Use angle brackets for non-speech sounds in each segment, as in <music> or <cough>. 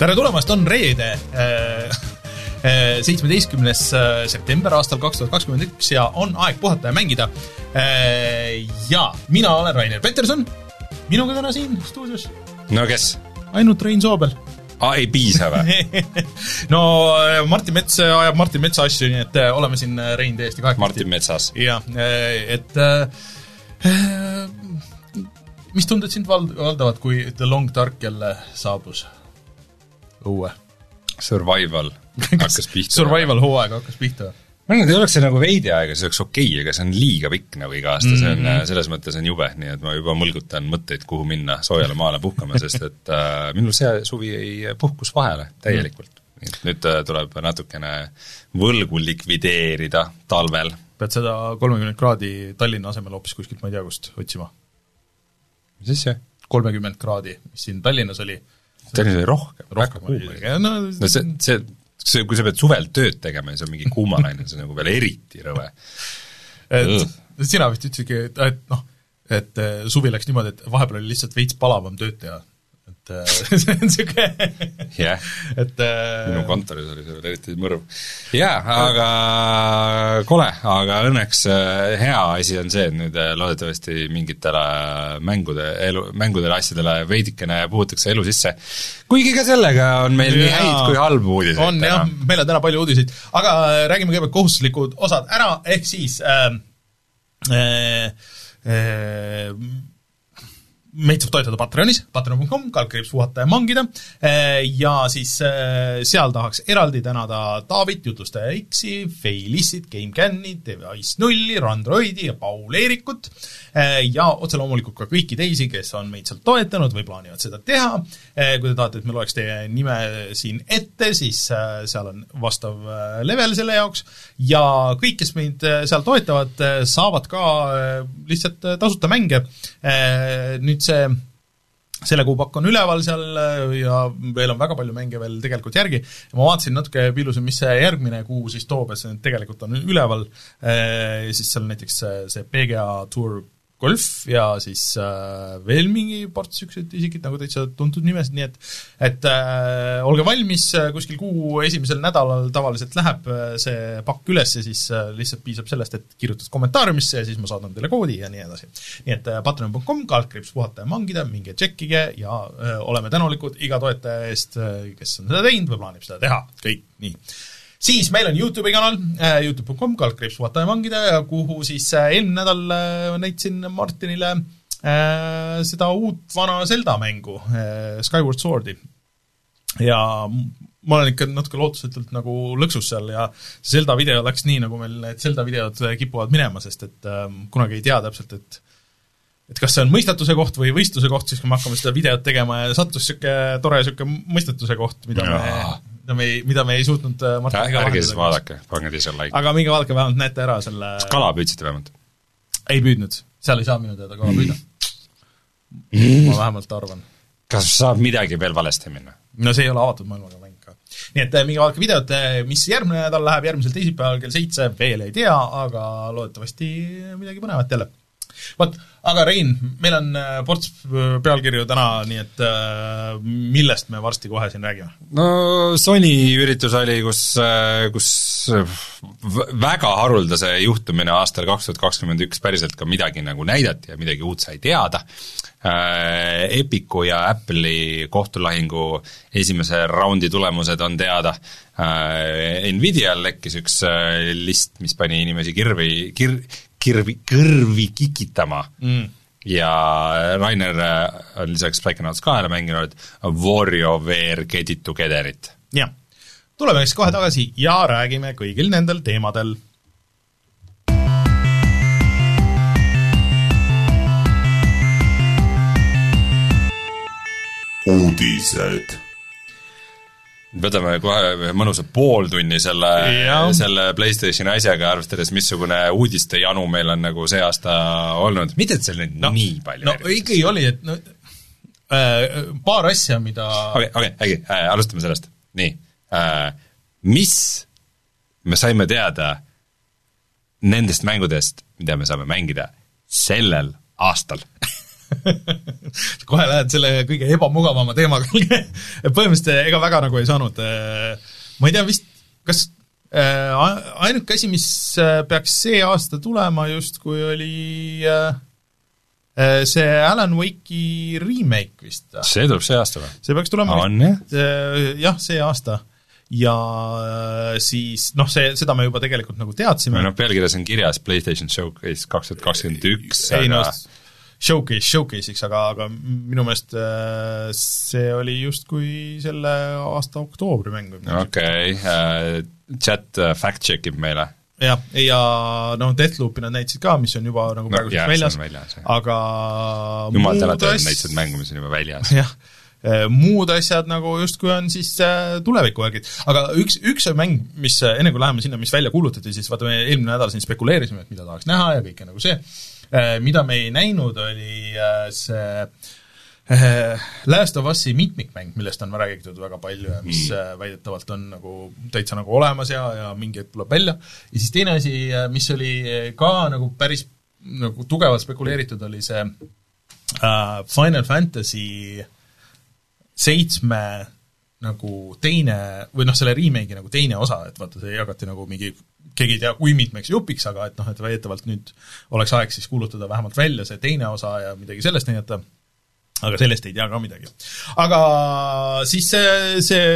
tere tulemast, on reede, seitsmeteistkümnes september aastal kaks tuhat kakskümmend üks ja on aeg puhata ja mängida. ja mina olen Rainer Peterson, minuga täna siin stuudios. no kes? ainult Rein Soobel aa, ei piisa või <laughs> no Martin Mets ajab Martin Metsa asju, nii et oleme siin, Rein, täiesti kahekesti. Martin Metsas. jah, et äh, mis tunded sind vald-, valdavad, kui The Long Dark jälle saabus õue? Survival <laughs> hakkas pihta. Survival hooaeg hakkas pihta ma arvan, et ei oleks see nagu veidi aega, see oleks okei okay,, aga see on liiga pikk nagu iga aasta mm, -hmm. see on, mhm. selles mõttes on jube, nii et ma juba mõlgutan mõtteid, kuhu minna soojale maale puhkama, sest et äh, minul see suvi ei, puhkus vahele täielikult. -hmm. nüüd äh, tuleb natukene võlgu likvideerida talvel. pead seda kolmekümmet kraadi Tallinna asemel hoopis kuskilt, ma ei tea kust, otsima mis asja? kolmekümmend kraadi, mis siin Tallinnas oli. Tallinnas oli rohkem, väga kuum no, no see, see, see, kui sa pead suvel tööd tegema ja see on mingi kuumalaine, see on nagu veel eriti rõve. et sina vist ütlesidki, et, et noh, et suvi läks niimoodi, et vahepeal oli lihtsalt veits palavam tööd teha et äh, <laughs> see on niisugune yeah. et äh, minu kontoris oli see veel eriti mõrv. jaa, aga kole, aga õnneks äh, hea asi on see, et nüüd loodetavasti mingitele mängude, elu, mängudele, asjadele veidikene puhutakse elu sisse. kuigi ka sellega on meil ja, nii häid kui halbu uudiseid. on täna. jah, meil on täna palju uudiseid, aga räägime kõigepealt kohustuslikud osad ära, ehk siis äh, äh, äh, meid saab toetada Patreonis, patreon.com, kaldkriips puhata ja mangida, eh, ja siis eh, seal tahaks eraldi tänada Taavit, Jutlustaja X-i, Feilissit, GameCami, Device nulli, Randroidi ja Paul Eerikut, eh, ja otse loomulikult ka kõiki teisi, kes on meid sealt toetanud või plaanivad seda teha, kui te tahate, et me loeks teie nime siin ette, siis seal on vastav level selle jaoks, ja kõik, kes meid seal toetavad, saavad ka lihtsalt tasuta mänge, nüüd nüüd see selle kuu pakk on üleval seal äh, ja veel on väga palju mänge veel tegelikult järgi. Ma vaatasin natuke, piilusin, mis see järgmine kuu siis toob ja see tegelikult on üleval, äh, siis seal näiteks see PGA Tour golf ja siis äh, veel mingi ports niisuguseid isikuid nagu täitsa tuntud nimesid, nii et et äh, olge valmis, äh, kuskil kuu esimesel nädalal tavaliselt läheb äh, see pakk üles ja siis äh, lihtsalt piisab sellest, et kirjutad kommentaariumisse ja siis ma saadan teile koodi ja nii edasi. nii et äh, patreon.com, kaldkriips puhata ja mangida, minge tšekkige ja äh, oleme tänulikud iga toetaja eest äh,, kes on seda teinud või plaanib seda teha, kõik, nii siis meil on Youtube'i kanal äh,, Youtube.com, kaldkriips vaataja mangida ja kuhu siis äh, eelmine nädal äh, näitasin Martinile seda uut vana Zelda mängu Skyward Swordi. ja ma olen ikka natuke lootusetult nagu lõksus seal ja see Zelda video läks nii, nagu meil need Zelda videod kipuvad minema, sest et äh, kunagi ei tea täpselt, et et kas see on mõistatuse koht või võistluse koht, siis kui me hakkame seda videot tegema ja sattus niisugune tore niisugune mõistatuse koht, mida ja. me mida me ei, mida me ei suutnud äh, Martiniga ärge siis vaadake, pange dislike. aga minge vaadake, vähemalt näete ära selle kas kala püüdsite vähemalt? ei püüdnud, seal ei saa minu teada kala püüda mm.. ma vähemalt arvan. kas saab midagi veel valesti minna? no see ei ole avatud maailmaga mäng ka. nii et äh, minge vaadake videot, äh, mis järgmine nädal läheb, järgmisel teisipäeval kell seitse, veel ei tea, aga loodetavasti midagi põnevat jälle. Vot, aga Rein, meil on äh, ports äh, pealkirju täna, nii et äh, millest me varsti kohe siin räägime? no Sony üritus oli, kus, kus väga haruldase juhtumine aastal kaks tuhat kakskümmend üks päriselt ka midagi nagu näidati ja midagi uut sai teada, Epicu ja Apple'i kohtulahingu esimese raundi tulemused on teada, Nvidial lekkis üks list, mis pani inimesi kirvi, kir-, kirvi, kõrvi kikitama mm. ja Rainer äh, on lisaks Psychonauts kahele mänginud WarioWare Get it together'it. jah, tuleme siis kohe tagasi ja räägime kõigil nendel teemadel uudised võtame kohe ühe mõnusa pooltunni selle, selle PlayStationi asjaga, arvestades, missugune uudiste janu meil on nagu see aasta olnud, mitte et seal nüüd no, nii palju no ikkagi oli, et no äh, paar asja, mida okei okay,, okei okay,, äkki äh, alustame sellest, nii. Äh,, mis me saime teada nendest mängudest, mida me saame mängida sellel aastal <laughs> <laughs> kohe lähed selle kõige ebamugavama teemaga põhimõtteliselt ega väga nagu ei saanud, ma ei tea, vist kas ainuke asi, mis peaks see aasta tulema justkui oli see Alan Wake'i remake vist. see tuleb see aasta või? see peaks tulema on jah? jah, see aasta ja siis noh, see, seda me juba tegelikult nagu teadsime. noh, pealkirjas on kirjas PlayStation Showcase kaks tuhat kakskümmend üks, aga no, showcase showcase'iks, aga, aga minu meelest äh, see oli justkui selle aasta oktoobri mäng. okei okay. uh,, chat fact check ib meile. jah, ja noh, Deathloopi nad näitasid ka, mis on juba nagu no, praegu väljas, väljas, aga jumal tänatud, et näitasid mängu, mis on juba väljas. <laughs> jah Äh, muud asjad nagu justkui on siis äh, tulevikuvärgid. aga üks, üks mäng, mis äh, enne kui läheme sinna, mis välja kuulutati, siis vaata, me eelmine nädal siin spekuleerisime, et mida tahaks näha ja kõike nagu see, mida me ei näinud, oli see Last of Us'i mitmikmäng, millest on räägitud väga palju ja mis mm. väidetavalt on nagu täitsa nagu olemas ja, ja mingi hetk tuleb välja, ja siis teine asi, mis oli ka nagu päris nagu tugevalt spekuleeritud, oli see Final Fantasy seitsme nagu teine, või noh, selle remake'i nagu teine osa, et vaata, see jagati nagu mingi keegi ei tea, kui mitmeks jupiks, aga et noh, et väidetavalt nüüd oleks aeg siis kuulutada vähemalt välja see teine osa ja midagi sellest näidata, aga sellest ei tea ka midagi. aga siis see, see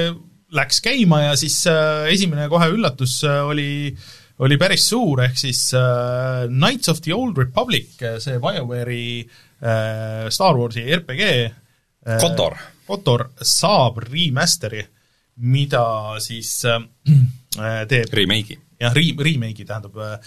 läks käima ja siis äh, esimene kohe üllatus äh, oli, oli päris suur, ehk siis äh, Knights of the Old Republic, see BioWare'i äh, Star Warsi RPG äh, Kotor Kotor saab remasteri, mida siis äh, teeb remake'i. jah, re-, remake'i tähendab äh,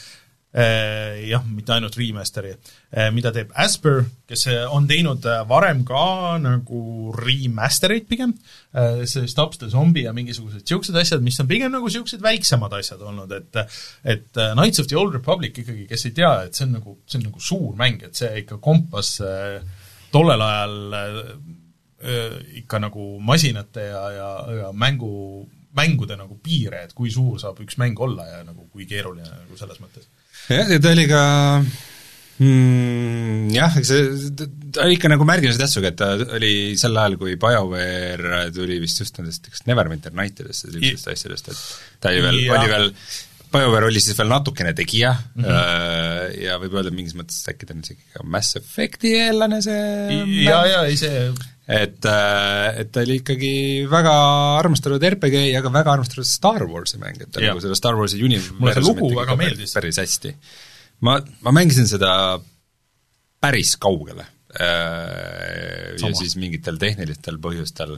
äh, jah, mitte ainult remasteri äh,, mida teeb Asper, kes äh, on teinud äh, varem ka nagu remastereid pigem äh,, see Stops the Zombie ja mingisugused niisugused asjad, mis on pigem nagu niisugused väiksemad asjad olnud, et et Knights of the Old Republic ikkagi, kes ei tea, et see on nagu, see on nagu suur mäng, et see ikka kompas äh, tollel ajal äh, ikka nagu masinate ja, ja, ja mängu, mängude nagu piire, et kui suur saab üks mäng olla ja nagu kui keeruline nagu selles mõttes. jah, ja ta oli ka mm, jah, eks see, ta oli ikka nagu märgilise tähtsusega, et ta oli sel ajal, kui BioWare tuli vist just nendest Neverwinter Nightidest ja sellistest asjadest, et ta oli veel, oli veel BioWare oli siis veel natukene tegija mm -hmm. ja võib öelda, et mingis mõttes äkki ta on isegi ka Mass Effecti eellane see ja, ja ei see et, äh, et ta oli ikkagi väga armastatud RPG ja ka väga armastatud Star Warsi mäng, et ta nagu selle Star Warsi mulle see lugu väga meeldis. päris hästi. ma, ma mängisin seda päris kaugele äh, ja siis mingitel tehnilistel põhjustel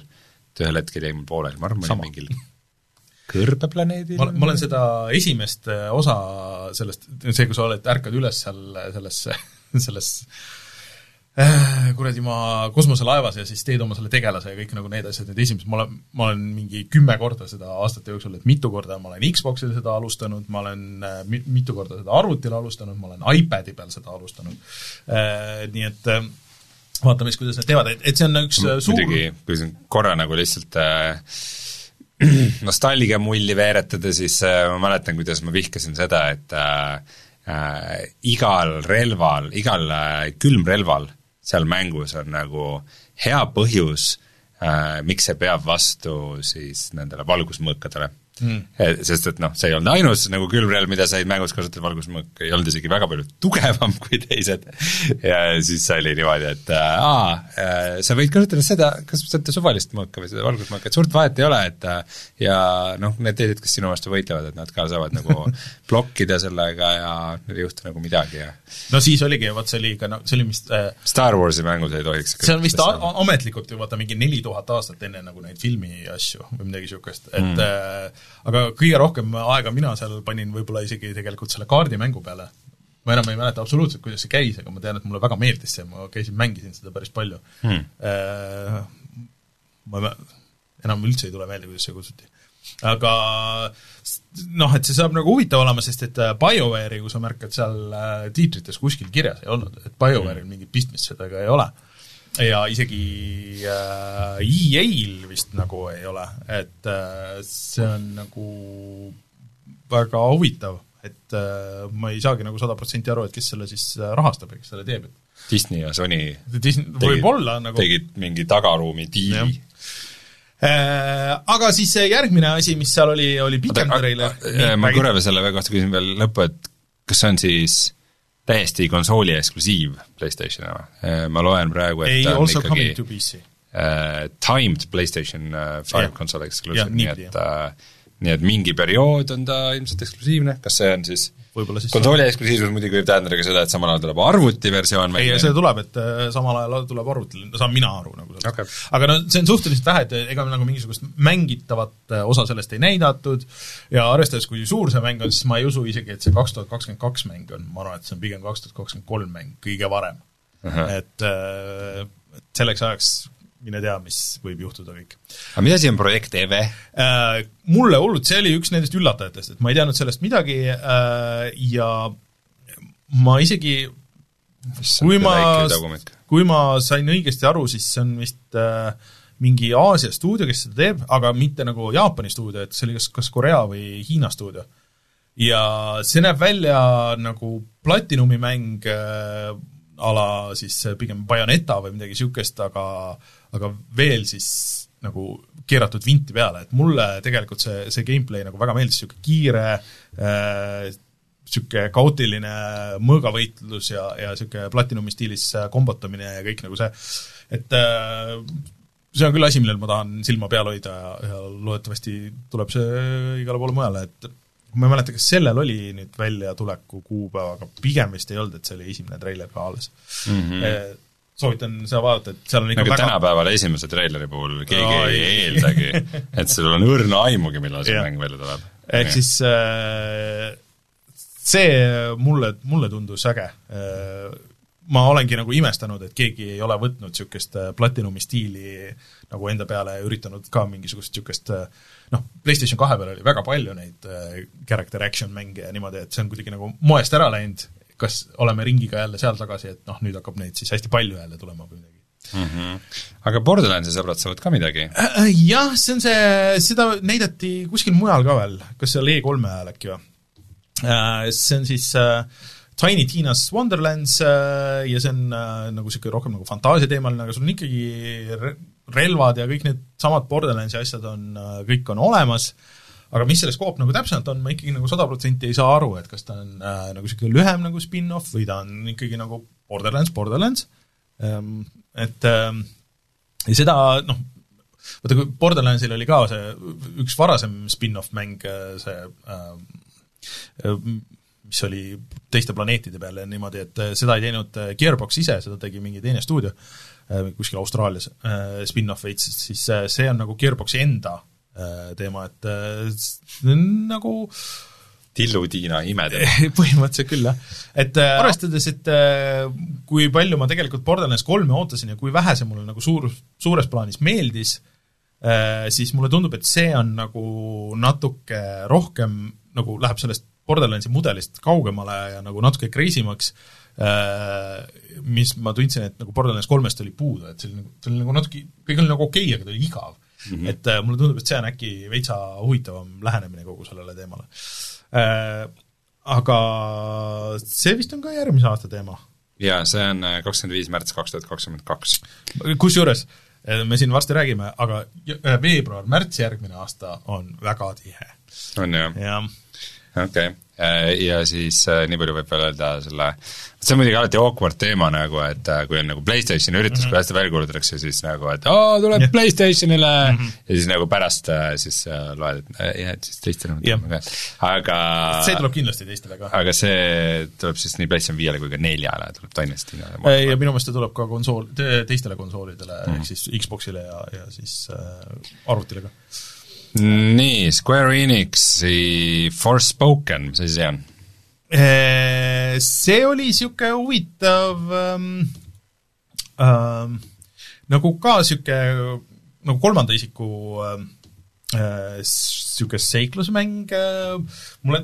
ühel hetkel jäi mul pooleli, ma arvan, ma olin mingil kõrbeplaneedil. ma, ma olen seda esimest äh, osa sellest, see, kui sa oled, ärkad üles seal <laughs> selles, selles Äh, kuradi ma kosmoselaevas ja siis teed oma selle tegelase ja kõik nagu need asjad, need esimesed, ma olen, ma olen mingi kümme korda seda aastate jooksul, et mitu korda ma olen Xboxil seda alustanud, ma olen äh, mitu korda seda arvutil alustanud, ma olen iPadi peal seda alustanud. Äh,, nii et äh, vaatame siis, kuidas nad teevad, et, et see on üks suur muidugi, kui siin korra nagu lihtsalt äh, <clears throat> nostalgia mulli veeretada, siis äh, ma mäletan, kuidas ma vihkasin seda, et äh, äh, igal relval, igal äh, külmrelval seal mängus on nagu hea põhjus äh,, miks see peab vastu siis nendele valgusmõõkadele mm.. sest et noh, see ei olnud ainus nagu külmrelv, mida said mängus kasutada, valgusmõõk ei olnud isegi väga palju tugevam <laughs> kui teised. Ja siis oli niimoodi, et äh, aa äh,, sa võid kasutada seda, kasutada suvalist mõõka või seda valgusmõõka, et suurt vahet ei ole, et äh, ja noh, need teised, kes sinu vastu võitlevad, et nad ka saavad nagu <laughs> blokkida sellega ja ei juhtu nagu midagi ja no siis oligi, vot see oli ka noh, see oli vist äh, Star Warsi mängus ei tohiks see on vist ametlikult ju vaata mingi neli tuhat aastat enne nagu neid filmi asju või midagi niisugust, et mm. äh, aga kõige rohkem aega mina seal panin võib-olla isegi tegelikult selle kaardimängu peale. ma enam ei mäleta absoluutselt, kuidas see käis, aga ma tean, et mulle väga meeldis see, ma käisin, mängisin seda päris palju hmm.. Äh, ma enam üldse ei tule meelde, kuidas see kutsuti. aga noh, et see saab nagu huvitav olema, sest et äh, BioWare'i, kui sa märkad seal äh, tiitrites kuskil kirjas ei olnud, et BioWare'il hmm. mingit pistmist sellega ei ole ja isegi äh, EA-l vist nagu ei ole, et äh, see on nagu väga huvitav, et äh, ma ei saagi nagu sada protsenti aru, et kes selle siis äh, rahastab ja kes selle teeb, et Disney ja Sony Disney, võib-olla nagu tegid mingi tagaruumi diili. Äh, aga siis see järgmine asi, mis seal oli, oli pikem treiler. ma korra veel selle kohta küsin veel lõppu, et kas see on siis täiesti konsooli eksklusiiv PlayStationile? Äh, ma loen praegu, et ei, ta on also ikkagi coming to PC. uh, timed PlayStation uh, 5 Jah. console exclusive, Jah, nii niipidi, et uh, nii et mingi periood on ta ilmselt eksklusiivne, kas see on siis võib-olla siis konsooli eksklusiivsus muidugi võib tähendada ka seda, et samal ajal tuleb arvutiversioon ei, see tuleb, et äh, samal ajal tuleb arvutil, saan mina aru nagu sellest Okei. aga no see on suhteliselt vähe, et ega nagu mingisugust mängitavat äh, osa sellest ei näidatud. Ja arvestades, kui suur see mäng on, siis ma ei usu isegi, et see kaks tuhat kakskümmend kaks mäng on, ma arvan, et see on pigem kaks tuhat kakskümmend kolm mäng kõige varem. et, äh, et selleks ajaks mine tea, mis võib juhtuda kõik aga mis asi on projekt EVE? äh, mulle hullult, see oli üks nendest üllatajatest, et ma ei teadnud sellest midagi äh, ja ma isegi, kui ma, kui ma sain õigesti aru, siis see on vist äh, mingi Aasia stuudio, kes seda teeb, aga mitte nagu Jaapani stuudio, et see oli kas, kas Korea või Hiina stuudio. ja see näeb välja nagu Platinumi mäng äh, a la siis pigem Bayoneta või midagi niisugust, aga aga veel siis nagu keeratud vinti peale, et mulle tegelikult see, see gameplay nagu väga meeldis, niisugune kiire äh,, niisugune kaootiline mõõgavõitlus ja, ja niisugune Platinumi stiilis kombotamine ja kõik nagu see, et äh, see on küll asi, millel ma tahan silma peal hoida ja, ja loodetavasti tuleb see igale poole mujale, et ma ei mäleta, kas sellel oli nüüd väljatuleku kuupäev, aga pigem vist ei olnud, et see oli esimene treiler ka alles mm. -hmm. Soovitan seda vaadata, et seal on ikka nagu väga tänapäeval esimese treileri puhul keegi No, ei ei. eeldagi, et sul on õrna aimugi, millal see mäng välja tuleb. ehk siis äh, see mulle, mulle tundus äge. Ma olengi nagu imestanud, et keegi ei ole võtnud niisugust äh, Platinumi stiili nagu enda peale ja üritanud ka mingisugust niisugust äh, noh, PlayStation kahe peal oli väga palju neid äh, character action mänge ja niimoodi, et see on kuidagi nagu moest ära läinud, kas oleme ringiga jälle seal tagasi, et noh, nüüd hakkab neid siis hästi palju jälle tulema või midagi. mm. -hmm. aga Borderlandsi sõbrad saavad ka midagi? Äh, Jah, see on see, seda näidati kuskil mujal ka veel, kas seal E3-e ajal äkki või? See on siis äh, Tiny Tina's Wonderlands äh, ja see on äh, nagu niisugune rohkem nagu fantaasiateemaline, aga sul on ikkagi re relvad ja kõik need samad Borderlandsi asjad on, kõik on olemas, aga mis selle skoop nagu täpsemalt on, ma ikkagi nagu sada protsenti ei saa aru, et kas ta on äh, nagu niisugune lühem nagu spin-off või ta on ikkagi nagu Borderlands, Borderlands. Ähm,, et ähm, ja seda noh, vaata kui Borderlandsil oli ka see üks varasem spin-off mäng, see äh, mis oli teiste planeetide peal ja niimoodi, et seda ei teinud Gearbox ise, seda tegi mingi teine stuudio kuskil Austraalias, spin-off veits, siis see on nagu Gearboxi enda teema, et on nagu Tillu-Tiina imeteema. <laughs> põhimõtteliselt küll, jah. et äh, arvestades, et äh, kui palju ma tegelikult Borderlands kolme ootasin ja kui vähe see mulle nagu suur, suures plaanis meeldis äh,, siis mulle tundub, et see on nagu natuke rohkem nagu läheb sellest Borderlandsi mudelist kaugemale ja nagu natuke crazy maks äh,, mis ma tundsin, et nagu Borderlands kolmest oli puudu, et see oli nagu, see oli nagu natuke, kõik oli nagu okei okay,, aga ta oli igav mm. -hmm. et äh, mulle tundub, et see on äkki veitsa huvitavam lähenemine kogu sellele teemale äh,. Aga see vist on ka järgmise aasta teema. jaa, see on äh, kakskümmend viis märts kaks tuhat kakskümmend kaks. kusjuures, me siin varsti räägime, aga veebruar-märts järgmine aasta on väga tihe. on jah okei okay., ja siis nii palju võib veel öelda selle, see on muidugi alati awkward teema nagu, et kui on nagu PlayStationi üritus mm, -hmm. kui hästi välja kuulutatakse, siis nagu, et aa, tuleb yeah. PlayStationile mm -hmm. ja siis nagu pärast siis loed, et jah, et siis teistele on yeah. ka, aga see tuleb kindlasti teistele ka. aga see tuleb siis nii PlayStation viiele kui ka neljale, tuleb Dynasty. ja minu meelest ta tuleb ka konsool, teistele konsoolidele mm, -hmm. ehk siis Xboxile ja, ja siis äh, arvutile ka nii, Square Enixi Forspoken, mis asi see on? See oli niisugune huvitav ähm, ähm, nagu ka niisugune nagu kolmanda isiku niisugune äh, seiklusmäng äh,, mulle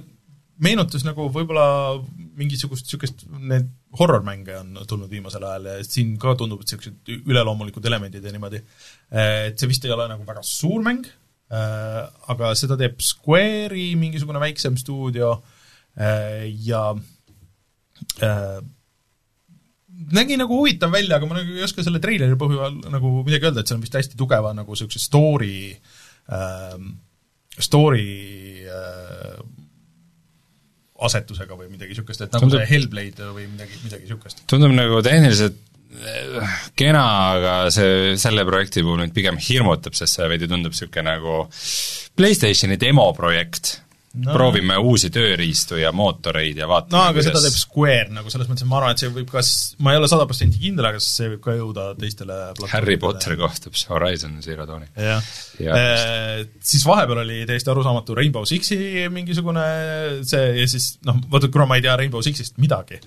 meenutas nagu võib-olla mingisugust niisugust, need horror-mänge on tulnud viimasel ajal ja siin ka tundub, et niisugused üleloomulikud elemendid ja niimoodi, et see vist ei ole nagu väga suur mäng, Äh, aga seda teeb Square'i mingisugune väiksem stuudio äh, ja äh, nägi nagu huvitav välja, aga ma nagu ei oska selle treileri põhjal nagu midagi öelda, et see on vist hästi tugeva nagu niisuguse story äh,, story äh, asetusega või midagi niisugust, et nagu Tundub- see Hellblade või midagi, midagi niisugust. tundub nagu tehniliselt eh, kena, aga see, selle projekti puhul mind pigem hirmutab, sest see veidi tundub niisugune nagu PlayStationi demoprojekt no.. proovime uusi tööriistu ja mootoreid ja vaatame no aga seda teeb Square nagu selles mõttes, et ma arvan, et see võib kas, ma ei ole sada protsenti kindel, aga see võib ka jõuda teistele Harry Potter kohtub Horizon Zero Dawni. jah Ja- ja. siis vahepeal oli täiesti arusaamatu Rainbow Sixi mingisugune see ja siis noh, vaata kuna ma ei tea Rainbow Sixist midagi,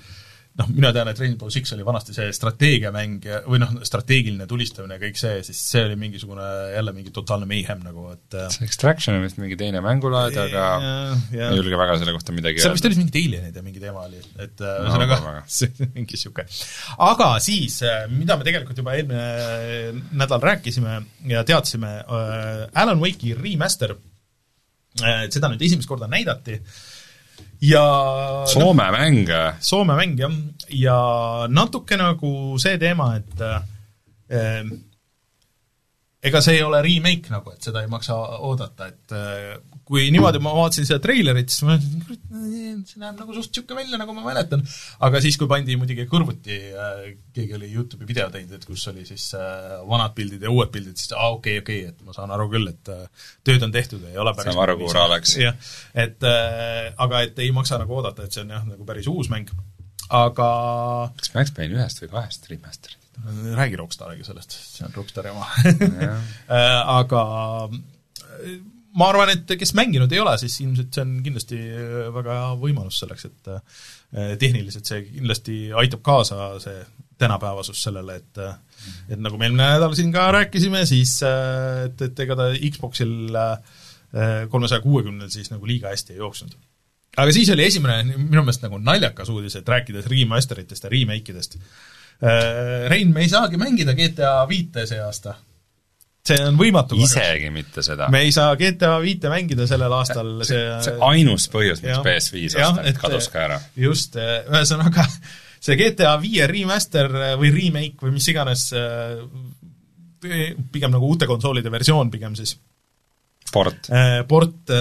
noh, mina tean, et Rainbow Six oli vanasti see strateegiamäng ja või noh, strateegiline tulistamine ja kõik see, siis see oli mingisugune jälle mingi totaalne mayhem nagu, et see Extraction on vist mingi teine mängulaad, aga ja, ma ei julge väga selle kohta midagi seal vist oli mingid alienid ja mingi teema oli, et äh, No, ühesõnaga väga. <laughs> see mingi niisugune. aga siis, mida me tegelikult juba eelmine nädal rääkisime ja teadsime äh,, Alan Wake'i remaster äh,, seda nüüd esimest korda näidati ja Soome mäng, Soome mäng jah, ja natuke nagu see teema, et äh, ega see ei ole remake nagu, et seda ei maksa oodata, et äh, kui niimoodi ma vaatasin seda treilerit, siis ma mõtlesin, see näeb nagu suht niisugune välja, nagu ma mäletan, aga siis, kui pandi muidugi kõrvuti äh,, keegi oli YouTube'i video teinud, et kus oli siis äh, vanad pildid ja uued pildid, siis aa, okei, okei, et ma saan aru küll, et äh, tööd on tehtud, ei ole päris Saame aru, kuhu raha läks. jah, et aga et ei maksa nagu oodata, et see on jah, nagu päris uus mäng, aga kas Max Payne ühest või kahest remaster'ist? räägi Rockstariga sellest, see on Rockstari oma <laughs> aga ma arvan, et kes mänginud ei ole, siis ilmselt see on kindlasti äh, väga hea võimalus selleks, et äh, tehniliselt see kindlasti aitab kaasa, see tänapäevasus sellele, et et nagu me eelmine nädal siin ka rääkisime, siis äh, et, et ega ta Xboxil kolmesaja kuuekümnel siis nagu liiga hästi ei jooksnud. aga siis oli esimene minu meelest nagu naljakas uudis, et rääkides remaster itest ja remake idest, Rein, me ei saagi mängida GTA viite see aasta. See on võimatu. isegi mitte seda. me ei saa GTA viite mängida sellel aastal, see see ainus põhjus, miks PS5 osta, kadus ka ära. just, ühesõnaga <laughs> see GTA viie remaster või remake või mis iganes, pigem nagu uute konsoolide versioon pigem siis, port. port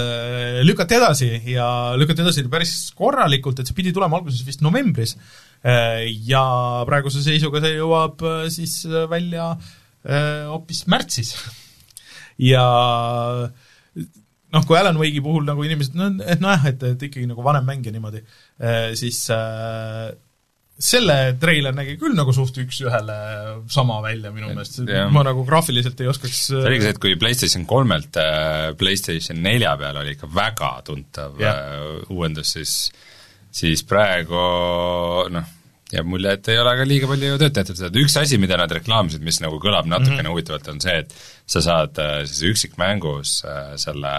lükati edasi ja lükati edasi päris korralikult, et see pidi tulema alguses vist novembris ja praeguse seisuga see jõuab siis välja hoopis märtsis. ja noh, kui Alan Wake'i puhul nagu inimesed, no et nojah, et, et ikkagi nagu vanem mäng ja niimoodi, siis äh, selle treiler nägi küll nagu suht üks-ühele sama välja minu meelest, ma nagu graafiliselt ei oskaks see oligi see, et kui PlayStation kolmelt äh, PlayStation nelja peale oli ikka väga tuntav yeah. uuendus, siis siis praegu noh, jääb mulje, et ei ole ka liiga palju tehtud seda, üks asi, mida nad reklaamisid, mis nagu kõlab natukene mm -hmm. huvitavalt, on see, et sa saad siis üksikmängus selle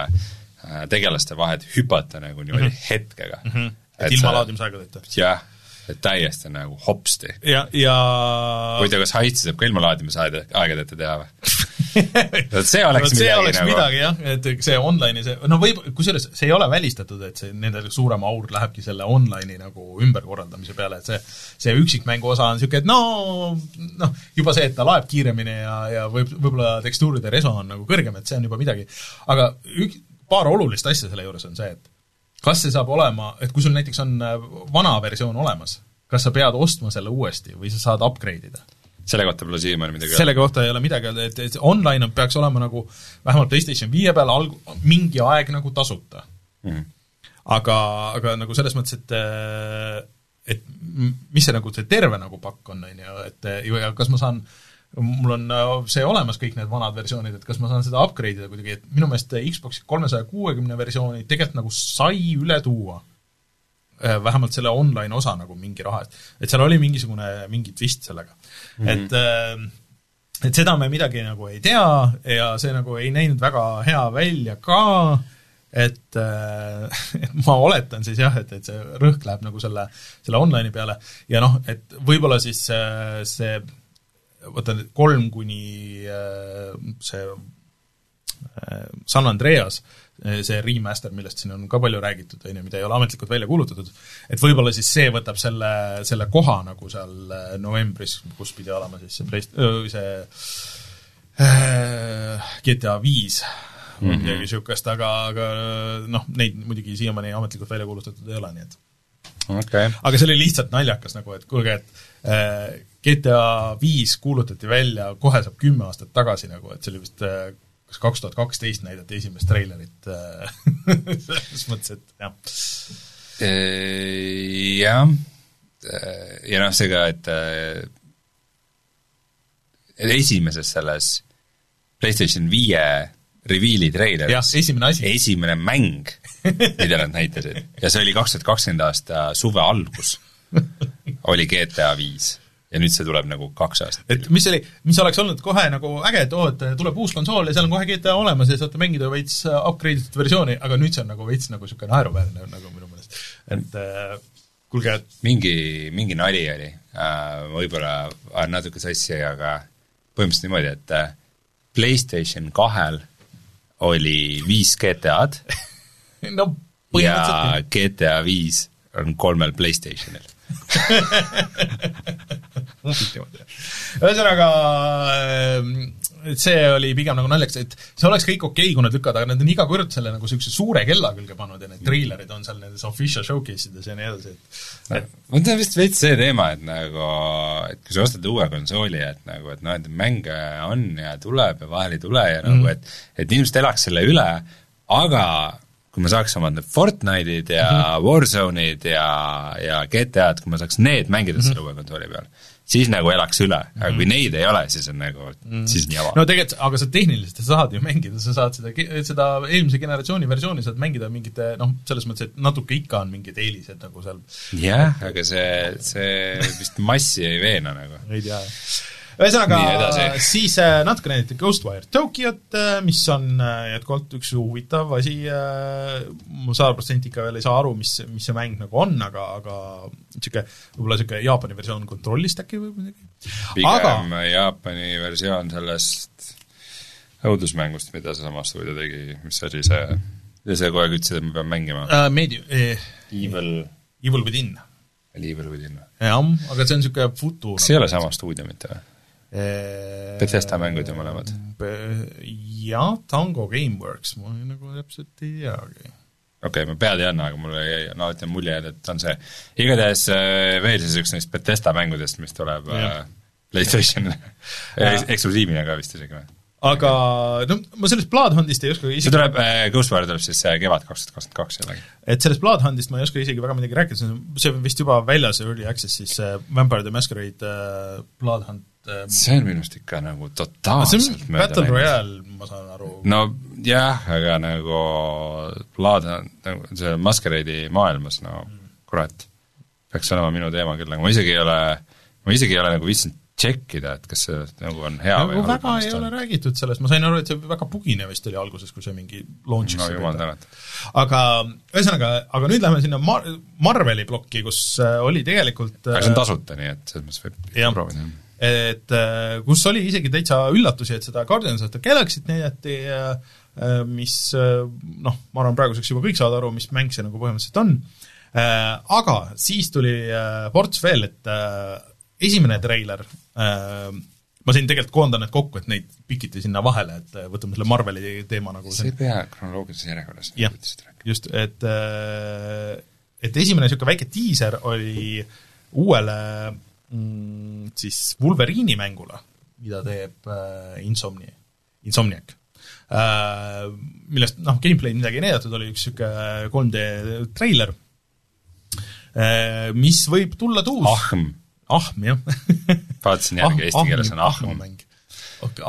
tegelaste vahet hüpata nagu niimoodi mm -hmm. hetkega mm. -hmm. et, ilma laadimisaegadeta? jah et täiesti nagu hopsti. ja, ja huvitav, kas Heist'i saab ka ilma laadimisaegadeta teha või <laughs> <laughs> vot see oleks see midagi oleks nagu midagi jah, et see online'i see, no võib, kusjuures see ei ole välistatud, et see, nende suurem aur lähebki selle online'i nagu ümberkorraldamise peale, et see see üksikmängu osa on niisugune, et no noh, juba see, et ta laeb kiiremini ja, ja võib, võib-olla tekstuuride reso on nagu kõrgem, et see on juba midagi. aga ük-, paar olulist asja selle juures on see, et kas see saab olema, et kui sul näiteks on vana versioon olemas, kas sa pead ostma selle uuesti või sa saad upgrade ida? Selle kohta pole siiamaani midagi selle kohta ei ole midagi öelda, et, et online on, peaks olema nagu vähemalt PlayStation viie peal alg-, mingi aeg nagu tasuta mm. -hmm. aga, aga nagu selles mõttes, et et mis see nagu, see terve nagu pakk on, on ju, et ja kas ma saan mul on see olemas, kõik need vanad versioonid, et kas ma saan seda upgrade ida kuidagi, et minu meelest Xbox kolmesaja kuuekümne versiooni tegelikult nagu sai üle tuua vähemalt selle online osa nagu mingi raha eest. et seal oli mingisugune, mingi twist sellega mm. -hmm. et et seda me midagi nagu ei tea ja see nagu ei näinud väga hea välja ka, et, <laughs> et ma oletan siis jah, et, et see rõhk läheb nagu selle, selle online'i peale ja noh, et võib-olla siis see, see vaata, kolm kuni see San Andreas, see remaster, millest siin on ka palju räägitud, on ju, mida ei ole ametlikult välja kuulutatud, et võib-olla siis see võtab selle, selle koha nagu seal novembris, kus pidi olema siis see Play-, see äh, GTA viis või mm -hmm. midagi niisugust, aga, aga noh, neid muidugi siiamaani ametlikult välja kuulutatud ei ole, nii et okay. aga see oli lihtsalt naljakas nagu, et kuulge, et äh, GTA viis kuulutati välja, kohe saab kümme aastat tagasi nagu, et see oli vist äh, kas kaks tuhat kaksteist näidati esimest treilerit äh, <laughs> selles mõttes, et jah. jah, ja noh, see ka, et esimeses selles PlayStation viie reveal'i treileris esimene asi. esimene mäng, mida nad näitasid, ja see oli kaks tuhat kakskümmend aasta suve algus, oli GTA viis ja nüüd see tuleb nagu kaks aastat. et mis oli, mis oleks olnud kohe nagu äge, et oo, et tuleb uus konsool ja seal on kohe GTA olemas ja saate mängida veits upgrade itud versiooni, aga nüüd see on nagu veits nagu niisugune naeruväärne nagu minu meelest. et äh, kuulge, et mingi, mingi nali oli äh,, võib-olla on natuke sassi, aga põhimõtteliselt niimoodi, et äh, PlayStation kahel oli viis GTA-d <laughs> no ja GTA viis on kolmel PlayStationil <laughs> ühesõnaga see oli pigem nagu naljakas, et see oleks kõik okei okay,, kui nad lükkavad, aga nad on iga kord selle nagu niisuguse suure kella külge pannud ja need treilerid on seal nendes official showcase ides ja nii edasi, et no see on vist veits see teema, et nagu, et kui sa ostad uue konsooli, et nagu, et noh, et mänge on ja tuleb ja vahel ei tule ja mm. nagu, et et inimesed elaks selle üle, aga kui me saaks omad need Fortnite'id ja mm -hmm. Warzone'id ja, ja GTA-d, kui me saaks need mängida mm -hmm. selle uue konsooli peal, siis nagu elaks üle, aga kui mhm. neid ei ole, siis on nagu mm, -hmm. siis on jama. no tegelikult, aga sa tehniliselt sa saad ju mängida, sa saad seda, seda eelmise generatsiooni versiooni saad mängida mingite noh, selles mõttes, et natuke ikka on mingid eelised nagu seal. jah, aga see, see vist massi ei veena nagu. ei tea, jah ühesõnaga, siis äh, natuke näidati Ghostwire Tokyot, äh, mis on äh, jätkuvalt üks huvitav asi, ma sada protsenti ikka veel ei saa aru, mis, mis see mäng nagu on, aga, aga niisugune, võib-olla niisugune Jaapani versioon Kontrollist äkki või midagi. pigem aga... Jaapani versioon sellest õudusmängust, mida seesama stuudio tegi, mis oli see, sa kogu aeg ütlesid, et ma pean mängima uh,? Medi- eh,. Evil Evil Within. Evil Within või? jah, aga see on niisugune futu kas see ei ole sama stuudio mitte või? Bethesda mängud ju mõlemad? Jah, Tango Gameworks, ma nagu täpselt ei teagi. okei okay,, ma pead ei anna, aga mulle jäi, alati on mulje, et on see, igatahes äh, veel siis üks neist Bethesda mängudest, mis tuleb ja. äh, PlayStationile <laughs> <laughs> eksklusiivina ka vist isegi või? aga no ma sellest Bloodhoundist ei oska isegi see tuleb äh,, Ghostwire tuleb siis äh, kevad kaks tuhat kakskümmend kaks jällegi. et sellest Bloodhoundist ma ei oska isegi väga midagi rääkida, see on, see vist juba väljas, Early Access siis äh, Vampire the Masquerade äh, Bloodhound äh, see on minu arust ikka nagu totaalselt mööda Battle Royale, ma saan aru. no jah, aga nagu Bloodhound, nagu see Masquerade'i maailmas, no kurat, peaks olema minu teema küll, aga ma isegi ei ole, ma isegi ei ole nagu viitsinud tšekkida, et kas see nagu on hea nagu või halb. väga ei ole räägitud sellest, ma sain aru, et see väga bugine vist oli alguses, kui see mingi launch'is no jumal tänatud. aga ühesõnaga, aga nüüd lähme sinna Mar-, Marveli plokki, kus äh, oli tegelikult aga see on äh, tasuta, nii et selles mõttes võib proovida. Et äh, kus oli isegi täitsa üllatusi, et seda Guardians of the Galaxy't näidati, mis noh, ma arvan, praeguseks juba kõik saavad aru, mis mäng see nagu põhimõtteliselt on, aga siis tuli ports veel, et esimene treiler äh, ma siin tegelikult koondan need kokku, et neid pikiti sinna vahele, et äh, võtame selle Marveli teema nagu see ei pea kronoloogilises järjekorras. jah, just, et äh, et esimene niisugune väike diiser oli uuele mm, siis Wolverine'i mängule, mida teeb äh, Insomni, Insomniac. Äh,, millest noh, gameplay'd midagi ei näidatud, oli üks niisugune 3D treiler. Äh,, mis võib tulla tuus ahm. Ahm, jah. Vaatasin järgi eesti keeles on ahm.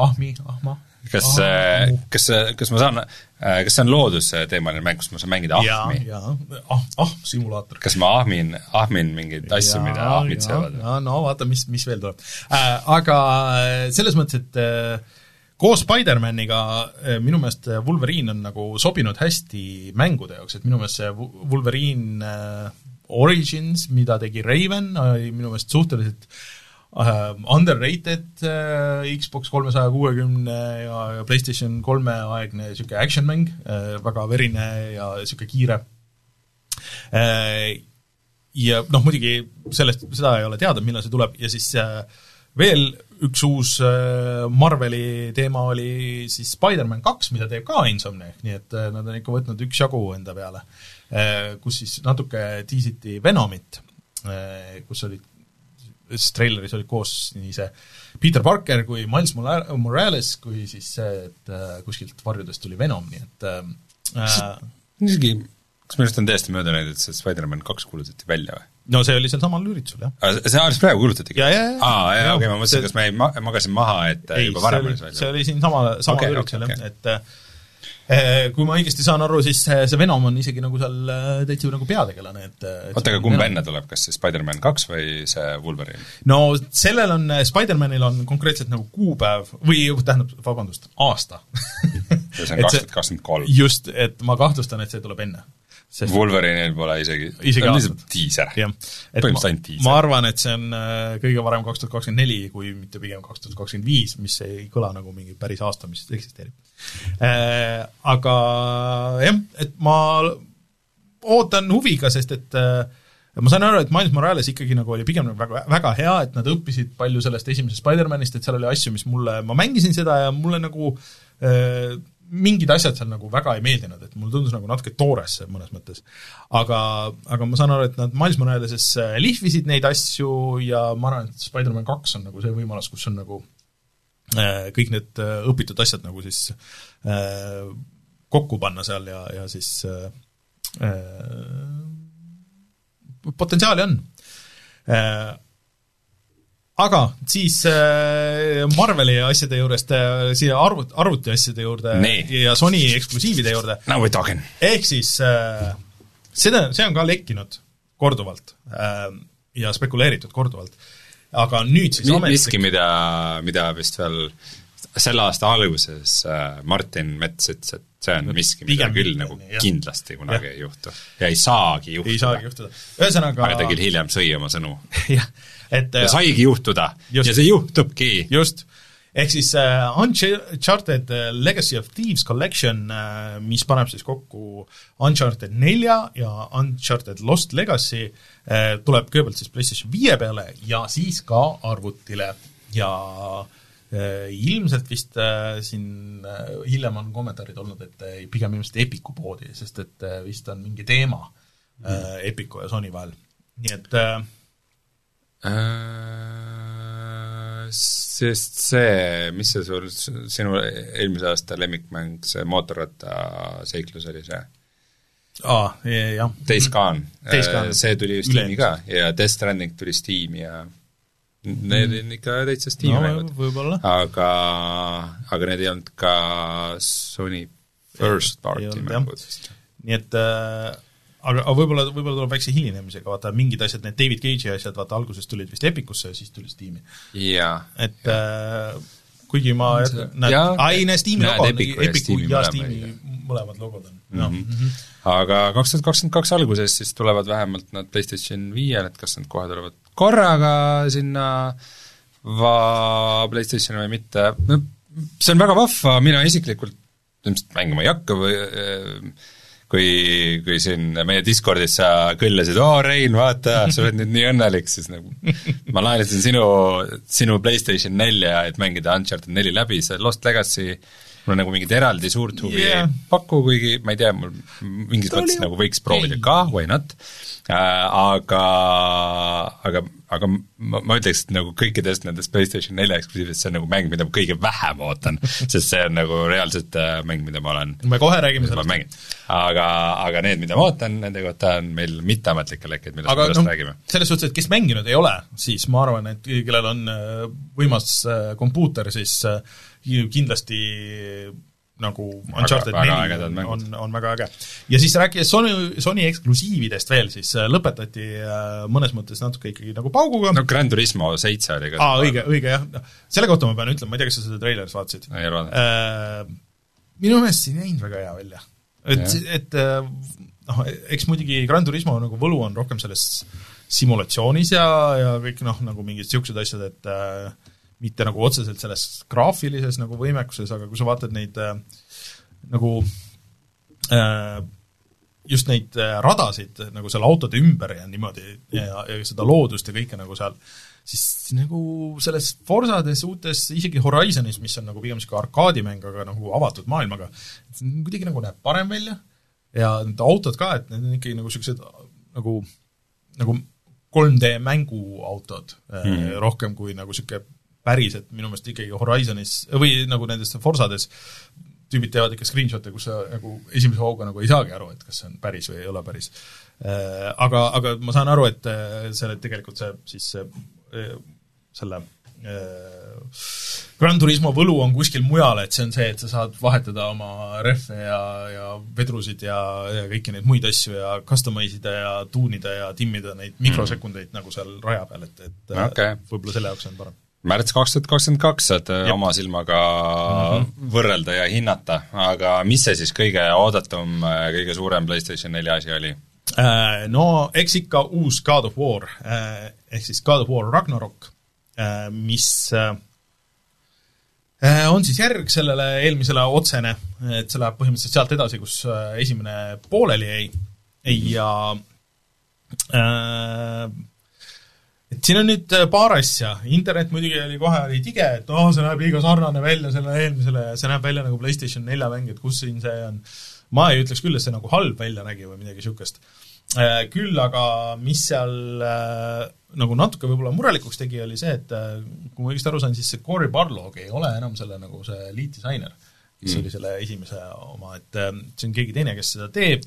ahmi, ahma. Kas, äh, kas, kas ma saan, äh, kas see on loodusteemaline mäng, kus ma saan mängida ahmi? ah, ah, simulaator. kas ma ahmin, ahmin mingeid asju, mida ahmid söövad? no vaata, mis, mis veel tuleb äh,. Aga äh, selles mõttes, et äh, koos Spider-maniga minu meelest Wolverine on nagu sobinud hästi mängude jaoks, et minu meelest see Wolverine Origins, mida tegi Raven, oli minu meelest suhteliselt uh, underrated uh, Xbox kolmesaja kuuekümne ja, ja PlayStation kolme aegne niisugune action-mäng uh,, väga verine ja niisugune kiire uh,. Ja noh, muidugi sellest, seda ei ole teada, millal see tuleb ja siis uh, veel üks uus Marveli teema oli siis Spider-man kaks, mida teeb ka Insomniac, nii et nad on ikka võtnud üksjagu enda peale. Kus siis natuke tiisiti Venomit, kus olid, siis treileris olid koos nii see Peter Parker kui Miles Morales, kui siis see, et kuskilt varjudest tuli Venom, nii et äh, isegi, kas minu arust on täiesti mööda läinud, et see Spider-man kaks kuulutati välja või? no see oli seal samal üritusel, jah. see alles praegu kuulutatigi? aa, jaa, okei, ma mõtlesin, kas ma jäin ma-, magasin maha, et ei, juba varem oli see välja? see oli siin sama, sama okay, üritusel okay, jah okay., et eh, kui ma õigesti saan aru, siis see Venom on isegi nagu seal eh, täitsa nagu peategelane, et, oota, aga kumb enne tuleb, kas see Spider-man kaks või see Wolverine? no sellel on, Spider-manil on konkreetselt nagu kuupäev või tähendab, vabandust, aasta see on <laughs> kaks tuhat kakskümmend kolm. just, et ma kahtlustan, et see tuleb enne sest Wolverine'il pole isegi, isegi aastat. diiser. põhimõtteliselt ainult diiser. ma arvan, et see on äh, kõige varem kaks tuhat kakskümmend neli, kui mitte pigem kaks tuhat kakskümmend viis, mis ei kõla nagu mingi päris aasta, mis eksisteerib. Äh, aga jah, et ma ootan huviga, sest et äh, ma sain aru, et Miles Morales ikkagi nagu oli pigem nagu väga, väga hea, et nad õppisid palju sellest esimesest Spider-manist, et seal oli asju, mis mulle, ma mängisin seda ja mulle nagu äh, mingid asjad seal nagu väga ei meeldinud, et mulle tundus nagu natuke toores see mõnes mõttes. aga, aga ma saan aru, et nad Miles Moraleses äh, lihvisid neid asju ja ma arvan, et Spider-man kaks on nagu see võimalus, kus on nagu äh, kõik need äh, õpitud asjad nagu siis kokku panna seal ja, ja siis äh, potentsiaali on äh, aga siis äh, Marveli asjade juurest äh, siia arvut-, arvutiasjade juurde nee. ja Sony eksklusiivide juurde. Now we are talking. ehk siis äh, seda, see on ka lekkinud korduvalt ja spekuleeritud korduvalt. aga nüüd siis ametlik... miski, mida, mida vist veel selle aasta alguses Martin Mets ütles, et see on miski, mida küll nagu jah. kindlasti kunagi ja. ei juhtu. ja ei saagi juhtuda. ei saagi juhtuda. ühesõnaga aga ta küll hiljem sõi oma sõnu <laughs> jah, et ja saigi juhtuda. Just, ja see juhtubki. just, ehk siis uh, Uncharted uh, Legacy of Thieves Collection uh,, mis paneb siis kokku Uncharted nelja ja Uncharted Lost Legacy uh,, tuleb kõigepealt siis PlayStation viie peale ja siis ka arvutile. Ja uh, ilmselt vist uh, siin uh, hiljem on kommentaarid olnud, et uh, pigem ilmselt Epiku poodi, sest et vist on mingi teema uh, Epiku ja Sony vahel. nii et Äh, sest see, mis see sul, sinu eelmise aasta lemmikmäng, see mootorrattaseiklus oli see? aa, jah. Days Gone, äh, see tuli ju Steam'i ka ja Death Stranding tuli Steam'i ja need mm. on ikka täitsa Steam'i no, mängud. aga, aga need ei olnud ka Sony first party mängud. nii et äh, aga, aga võib-olla, võib-olla tuleb väikse hilinemisega, vaata mingid asjad, need David Cage'i asjad, vaata alguses tulid vist Epicusse ja siis tuli Steam'i. et äh, kuigi ma näed, ai, näe, Steam'i logo on, Epicu ja Steam'i mõlemad logod on -hmm. Mm -hmm. aga kaks tuhat kakskümmend kaks alguses siis tulevad vähemalt nad PlayStation viiele, et kas nad kohe tulevad korraga sinna va-, PlayStationi või mitte, no see on väga vahva, mina isiklikult ilmselt mängima ei hakka või äh, kui, kui siin meie Discordis sa kõllasid, oo Rein, vaata, sa oled nüüd nii õnnelik, siis nagu ma laenasin sinu, sinu PlayStation nelja, et mängida Uncharted neli läbi, see Lost Legacy mul nagu mingit eraldi suurt huvi yeah. ei paku, kuigi ma ei tea, mul mingis mõttes nagu võiks proovida ei. ka, why not äh,, aga, aga aga ma, ma ütleks, et nagu kõikidest nendest PlayStation nelja eksklusiividest see on nagu mäng, mida ma kõige vähem ootan, <laughs> sest see on nagu reaalselt äh, mäng, mida ma olen me kohe räägime sellest. aga, aga need, mida ma ootan, nende kohta on meil mitteametlikke lekkeid, millest aga, pärast no, räägime. selles suhtes, et kes mänginud ei ole, siis ma arvan, et kellel on äh, võimas äh, kompuuter, siis kindlasti nagu Uncharted neli on, on väga äge. ja siis rääkides Sony, Sony eksklusiividest veel, siis äh, lõpetati äh, mõnes mõttes natuke ikkagi nagu pauguga. no Gran Turismo seitse oli ka. aa, õige, õige jah, noh, selle kohta ma pean ütlema, ma ei tea, kas sa seda treilerit vaatasid? ei vaadanud minu meelest see ei näinud väga hea välja. et, et noh, eks muidugi Gran Turismo nagu võlu on rohkem selles simulatsioonis ja, ja kõik noh, nagu mingid niisugused asjad, et äh, mitte nagu otseselt selles graafilises nagu võimekuses, aga kui sa vaatad neid äh, nagu äh, just neid äh, radasid nagu seal autode ümber ja niimoodi ja, ja seda loodust ja kõike nagu seal, siis nagu selles Forsades, uutes, isegi Horizonis, mis on nagu pigem niisugune arkaadimäng, aga nagu avatud maailmaga, kuidagi nagu näeb parem välja ja need autod ka, et need on ikkagi nagu niisugused nagu, nagu 3D mänguautod mm -hmm. rohkem kui nagu niisugune päriselt minu meelest ikkagi Horizonis või nagu nendes Forsades tüübid teevad ikka screenshot'e, kus sa nagu esimese hooga nagu ei saagi aru, et kas see on päris või ei ole päris. Äh, aga, aga ma saan aru, et äh, selle tegelikult see siis äh, selle Gran Turismo võlu on kuskil mujal, et see on see, et sa saad vahetada oma rehve ja, ja vedrusid ja, ja kõiki neid muid asju ja customize ida ja tuunida ja timmida neid mikrosekundeid mm. nagu seal raja peal, et, et okay. võib-olla selle jaoks on parem märts kaks tuhat kakskümmend kaks saad Jep. oma silmaga mm -hmm. võrrelda ja hinnata, aga mis see siis kõige oodatum, kõige suurem PlayStation nelja asi oli? Äh, no eks ikka uus God of War, äh, ehk siis God of War Ragnarok, äh, mis on siis järg sellele eelmisele otsene, et see läheb põhimõtteliselt sealt edasi, kus esimene pooleli jäi ja äh, et siin on nüüd äh, paar asja, internet muidugi oli kohe, oli tige, et oh, see näeb liiga sarnane välja sellele eelmisele ja see näeb välja nagu PlayStation nelja mäng, et kus siin see on. ma ei ütleks küll, et see nagu halb välja nägi või midagi niisugust. Äh, küll aga mis seal äh, nagu natuke võib-olla murelikuks tegi, oli see, et kui ma õigesti aru sain, siis see Cory Barlog ei ole enam selle nagu see lead disainer, kes mm. oli selle esimese oma, et see on keegi teine, kes seda teeb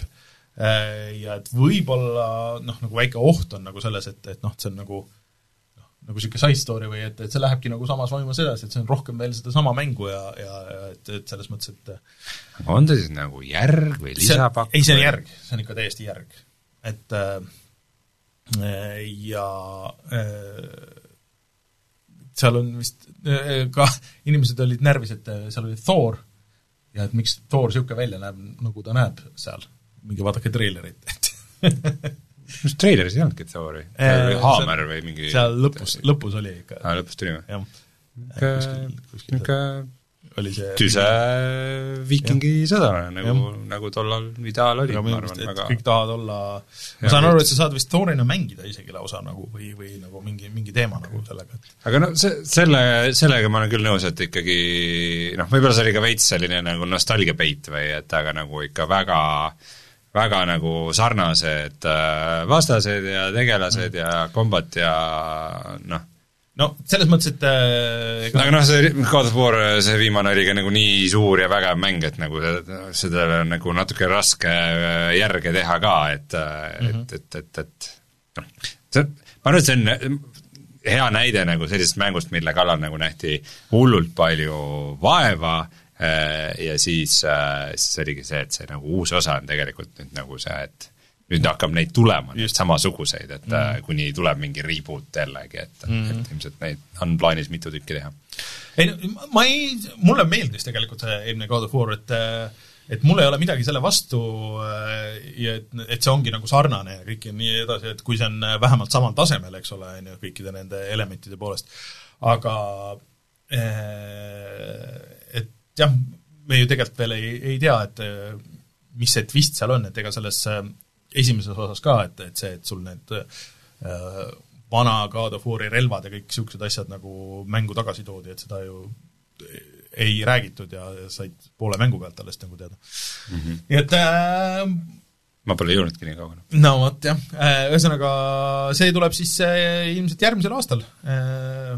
ja et võib-olla noh, nagu väike oht on nagu selles, et, et noh, see on nagu noh, nagu niisugune side story või et, et see lähebki nagu samas vaimus edasi, et see on rohkem veel sedasama mängu ja, ja, ja et, et selles mõttes, et aga on ta siis nagu järg või lisapakk? ei, see on järg, see on ikka täiesti järg. et äh, ja äh, seal on vist äh, ka, inimesed olid närvis, et seal oli Thor ja et miks Thor niisugune välja näeb, nagu ta näeb seal minge vaadake treilerit, <laughs> mis treileris ei olnudki Thori äh,? Haamer või mingi seal lõpus, lõpus oli ikka. aa, lõpus tuli või? jah. niisugune oli see tüse viikingisõda, nagu, nagu tollal ideaal oli, ma arvan, väga kõik tahavad olla, ma saan aru, et sa saad vist Thorina mängida isegi lausa nagu või, või nagu mingi, mingi teema nagu sellega, et aga no see, selle, sellega ma olen küll nõus, et ikkagi noh, võib-olla see oli ka veits selline nagu nostalgiapeit või et aga nagu ikka väga äh, väga nagu sarnased äh, vastased ja tegelased ja kombat ja noh. no selles mõttes, et äh, aga noh, see God of War, see viimane oli ka nagu nii suur ja vägev mäng, et nagu seda on nagu natuke raske äh, järge teha ka, et mm, -hmm. et, et, et, et noh, see, ma arvan, et see on hea näide nagu sellisest mängust, mille kallal nagu nähti hullult palju vaeva Äh, ja siis, äh, siis oligi see, et see nagu uus osa on tegelikult nüüd nagu see, et nüüd hakkab neid tulema, neid samasuguseid, et mm -hmm. kuni tuleb mingi reboot jällegi, et mm, -hmm. et ilmselt neid on plaanis mitu tükki teha. ei no ma ei, mulle meeldis tegelikult see eelmine God of War, et et mul ei ole midagi selle vastu ja et, et see ongi nagu sarnane ja kõik ja nii edasi, et kui see on vähemalt samal tasemel, eks ole, on ju, kõikide nende elementide poolest, aga et jah, me ju tegelikult veel ei, ei tea, et mis see twist seal on, et ega selles äh, esimeses osas ka, et, et see, et sul need äh, vana God of War'i relvad ja kõik niisugused asjad nagu mängu tagasi toodi, et seda ju ei räägitud ja said poole mängu pealt alles nagu teada mm. -hmm. nii et äh, ma pole jõudnudki nii kaugele. no vot jah, äh, ühesõnaga see tuleb siis äh, ilmselt järgmisel aastal äh,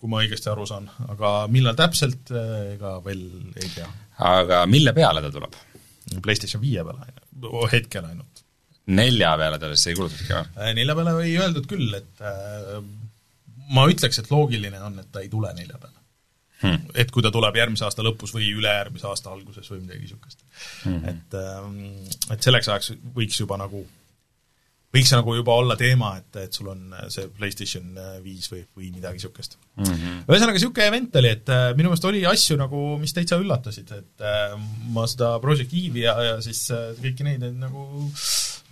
kui ma õigesti aru saan, aga millal täpselt, eh, ega veel ei tea. aga mille peale ta tuleb? PlayStation viie peale, hetkel ainult. nelja peale ta vist ei kuulutatudki või? Eh, nelja peale ei öeldud küll, et äh, ma ütleks, et loogiline on, et ta ei tule nelja peale hmm.. et kui ta tuleb järgmise aasta lõpus või ülejärgmise aasta alguses või midagi niisugust hmm.. et, et selleks ajaks võiks juba nagu võiks nagu juba olla teema, et, et sul on äh, see PlayStation äh, viis või, või midagi niisugust mm -hmm.. ühesõnaga, niisugune event oli, et äh, minu meelest oli asju nagu, mis täitsa üllatasid, et ma seda Project Eve'i ja, ja siis kõiki neid nagu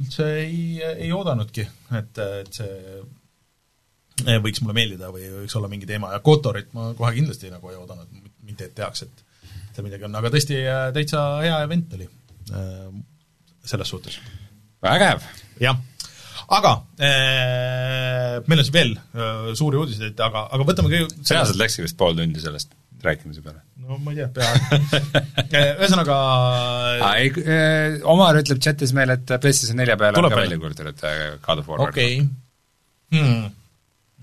üldse ei, ei oodanudki, et, et see võiks mulle meeldida või võiks olla mingi teema. Ja Kotorit ma kohe kindlasti nagu ei oodanud, mitte et tehaks, et seal midagi on, aga tõesti täitsa hea event oli selles suhtes. vägev! jah, aga äh, meil on siis veel äh, suuri uudiseid, aga, aga võtame kõige reaalselt läkski vist pool tundi sellest rääkimise peale? no ma ei tea, peaaegu <laughs> ühesõnaga ei, Omar ütleb chatis meile, et PlayStation nelja peale on ka välja kuulutatud God of War okei okay. hmm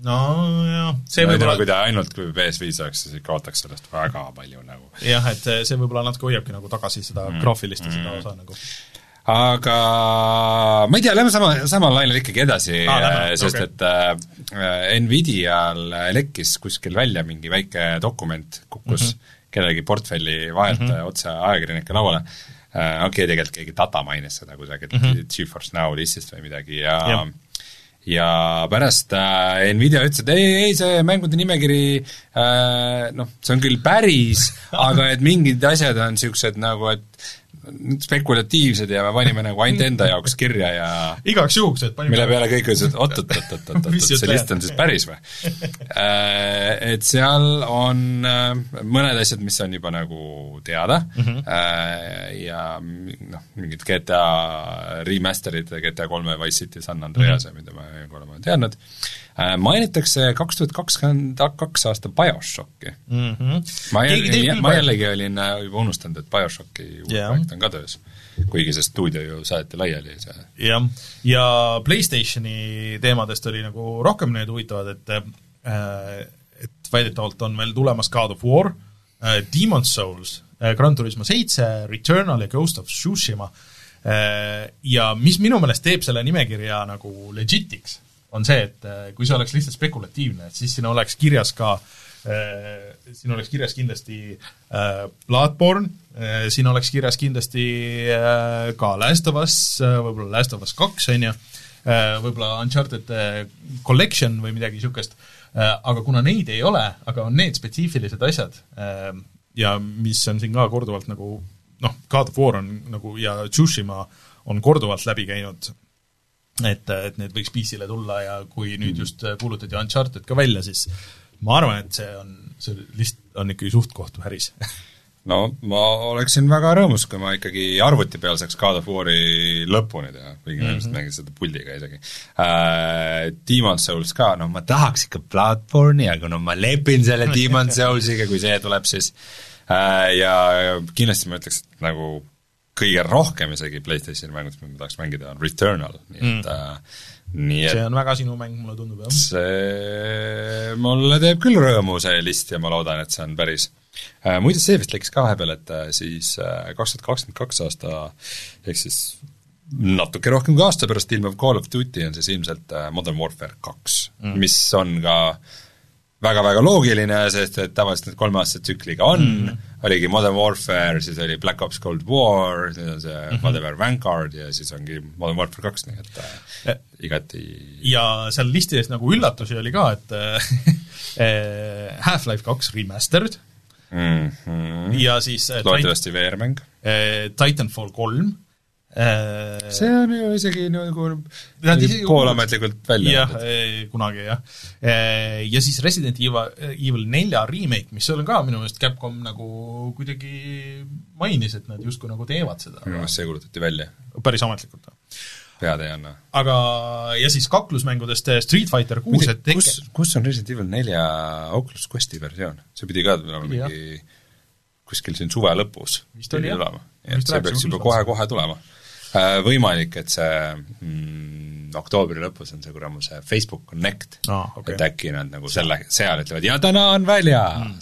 nojah, see võib olla kui ta ainult PS5 oleks, siis ikka ootaks sellest väga palju nagu. jah, et see võib-olla natuke hoiabki nagu tagasi seda mm. graafilist ja seda mm. osa nagu aga ma ei tea, lähme sama, samal lainel ikkagi edasi ah,, sest okay. et äh, Nvidial lekkis kuskil välja mingi väike dokument, kukkus mm -hmm. kellegi portfelli vahelt mm -hmm. otse ajakirjanike lauale äh,, okei okay,, tegelikult keegi data mainis seda kusagilt mm -hmm. GeForce Now listist või midagi ja yeah ja pärast äh, Nvidia ütles, et ei, ei, see mängude nimekiri äh, noh, see on küll päris, <laughs> aga et mingid asjad on niisugused nagu, et spekulatiivsed ja me panime nagu ainult enda jaoks kirja ja igaks juhuks, et panime mille peale kõik ütlesid, oot-oot-oot-oot-oot, see list on siis päris või? Äh, et seal on äh, mõned asjad, mis on juba nagu teada mm -hmm. ja noh, mingid GTA remaster'id, GTA kolme Wise City San Andreas mm, -hmm. mida me oleme teadnud, mainitakse kaks tuhat kakskümmend kaks aasta BioShocki mm. -hmm. ma jällegi, ma jällegi olin juba unustanud, et BioShocki uus yeah. projekt on ka töös. kuigi see stuudio ju saeti laiali, jah, ja PlayStationi teemadest oli nagu rohkem need huvitavad, et äh, et väidetavalt on veel tulemas God of War äh,, Demon's Souls äh,, Gran Turismo seitse, Returnal ja Ghost of Tsushima ja mis minu meelest teeb selle nimekirja nagu legit'iks, on see, et kui see oleks lihtsalt spekulatiivne, et siis siin oleks kirjas ka äh, siin oleks kirjas kindlasti äh, Bloodborne, siin oleks kirjas kindlasti ka Last of Us, võib-olla Last of Us kaks, on ju, võib-olla Uncharted Collection või midagi niisugust, aga kuna neid ei ole, aga on need spetsiifilised asjad ja mis on siin ka korduvalt nagu noh, God of War on nagu ja Tsushima on korduvalt läbi käinud et, et need võiks PC-le tulla ja kui nüüd just kuulutati Uncharted ka välja, siis ma arvan, et see on, see list on ikkagi suht-koht päris <laughs> no ma oleksin väga rõõmus, kui ma ikkagi arvuti peal saaks God of War'i lõpuni teha, kuigi ma ilmselt mhm. mängin seda puldiga isegi äh,. Demon's Souls ka, no ma tahaks ikka Bloodborne'i, aga no ma lepin selle <laughs> Demon's Soulsiga, kui see tuleb, siis äh, ja kindlasti ma ütleks, et nagu kõige rohkem isegi PlayStationi mängudest, mida ma tahaks mängida, on Returnal, nii et mm. äh, nii et see on väga sinu mäng, mulle tundub, jah. see mulle teeb küll rõõmu, see list, ja ma loodan, et see on päris. Muide, see vist läks ka vahepeal, et äh, siis äh, kaks tuhat kakskümmend kaks aasta ehk siis natuke rohkem kui aasta pärast ilmuv Call of Duty on siis ilmselt äh, Modern Warfare kaks mm., mis on ka väga-väga loogiline, sest et tavaliselt need kolmeaastase tsükliga on mm., oligi Modern Warfare, siis oli Black Ops Cold War, siis on see mm -hmm. Modern Vanguard ja siis ongi Modern Warfare kaks, nii et äh, igati ja seal listis nagu üllatusi oli ka, et äh, <laughs> Half-Life kaks remastered mm -hmm. ja siis äh, loodetavasti VR-mäng äh,, Titanfall kolm Äh, see on ju isegi nagu poolametlikult välja jah, kunagi jah. Ja siis Resident Evil nelja remake, mis on ka minu meelest Capcom nagu kuidagi mainis, et nad justkui nagu teevad seda. minu meelest see kuulutati välja. päris ametlikult pead ei anna. aga, ja siis kaklusmängudest Street Fighter kuus, et tekke... kus, kus on Resident Evil nelja Oculus Questi versioon? see pidi ka olema mingi kuskil siin suve lõpus. vist oli jah. et see peaks juba kohe-kohe tulema Äh, võimalik, et see mm, oktoobri lõpus on see kuramus see Facebook Connect ah,, okay. et äkki nad nagu selle, seal ütlevad ja täna on väljas mm.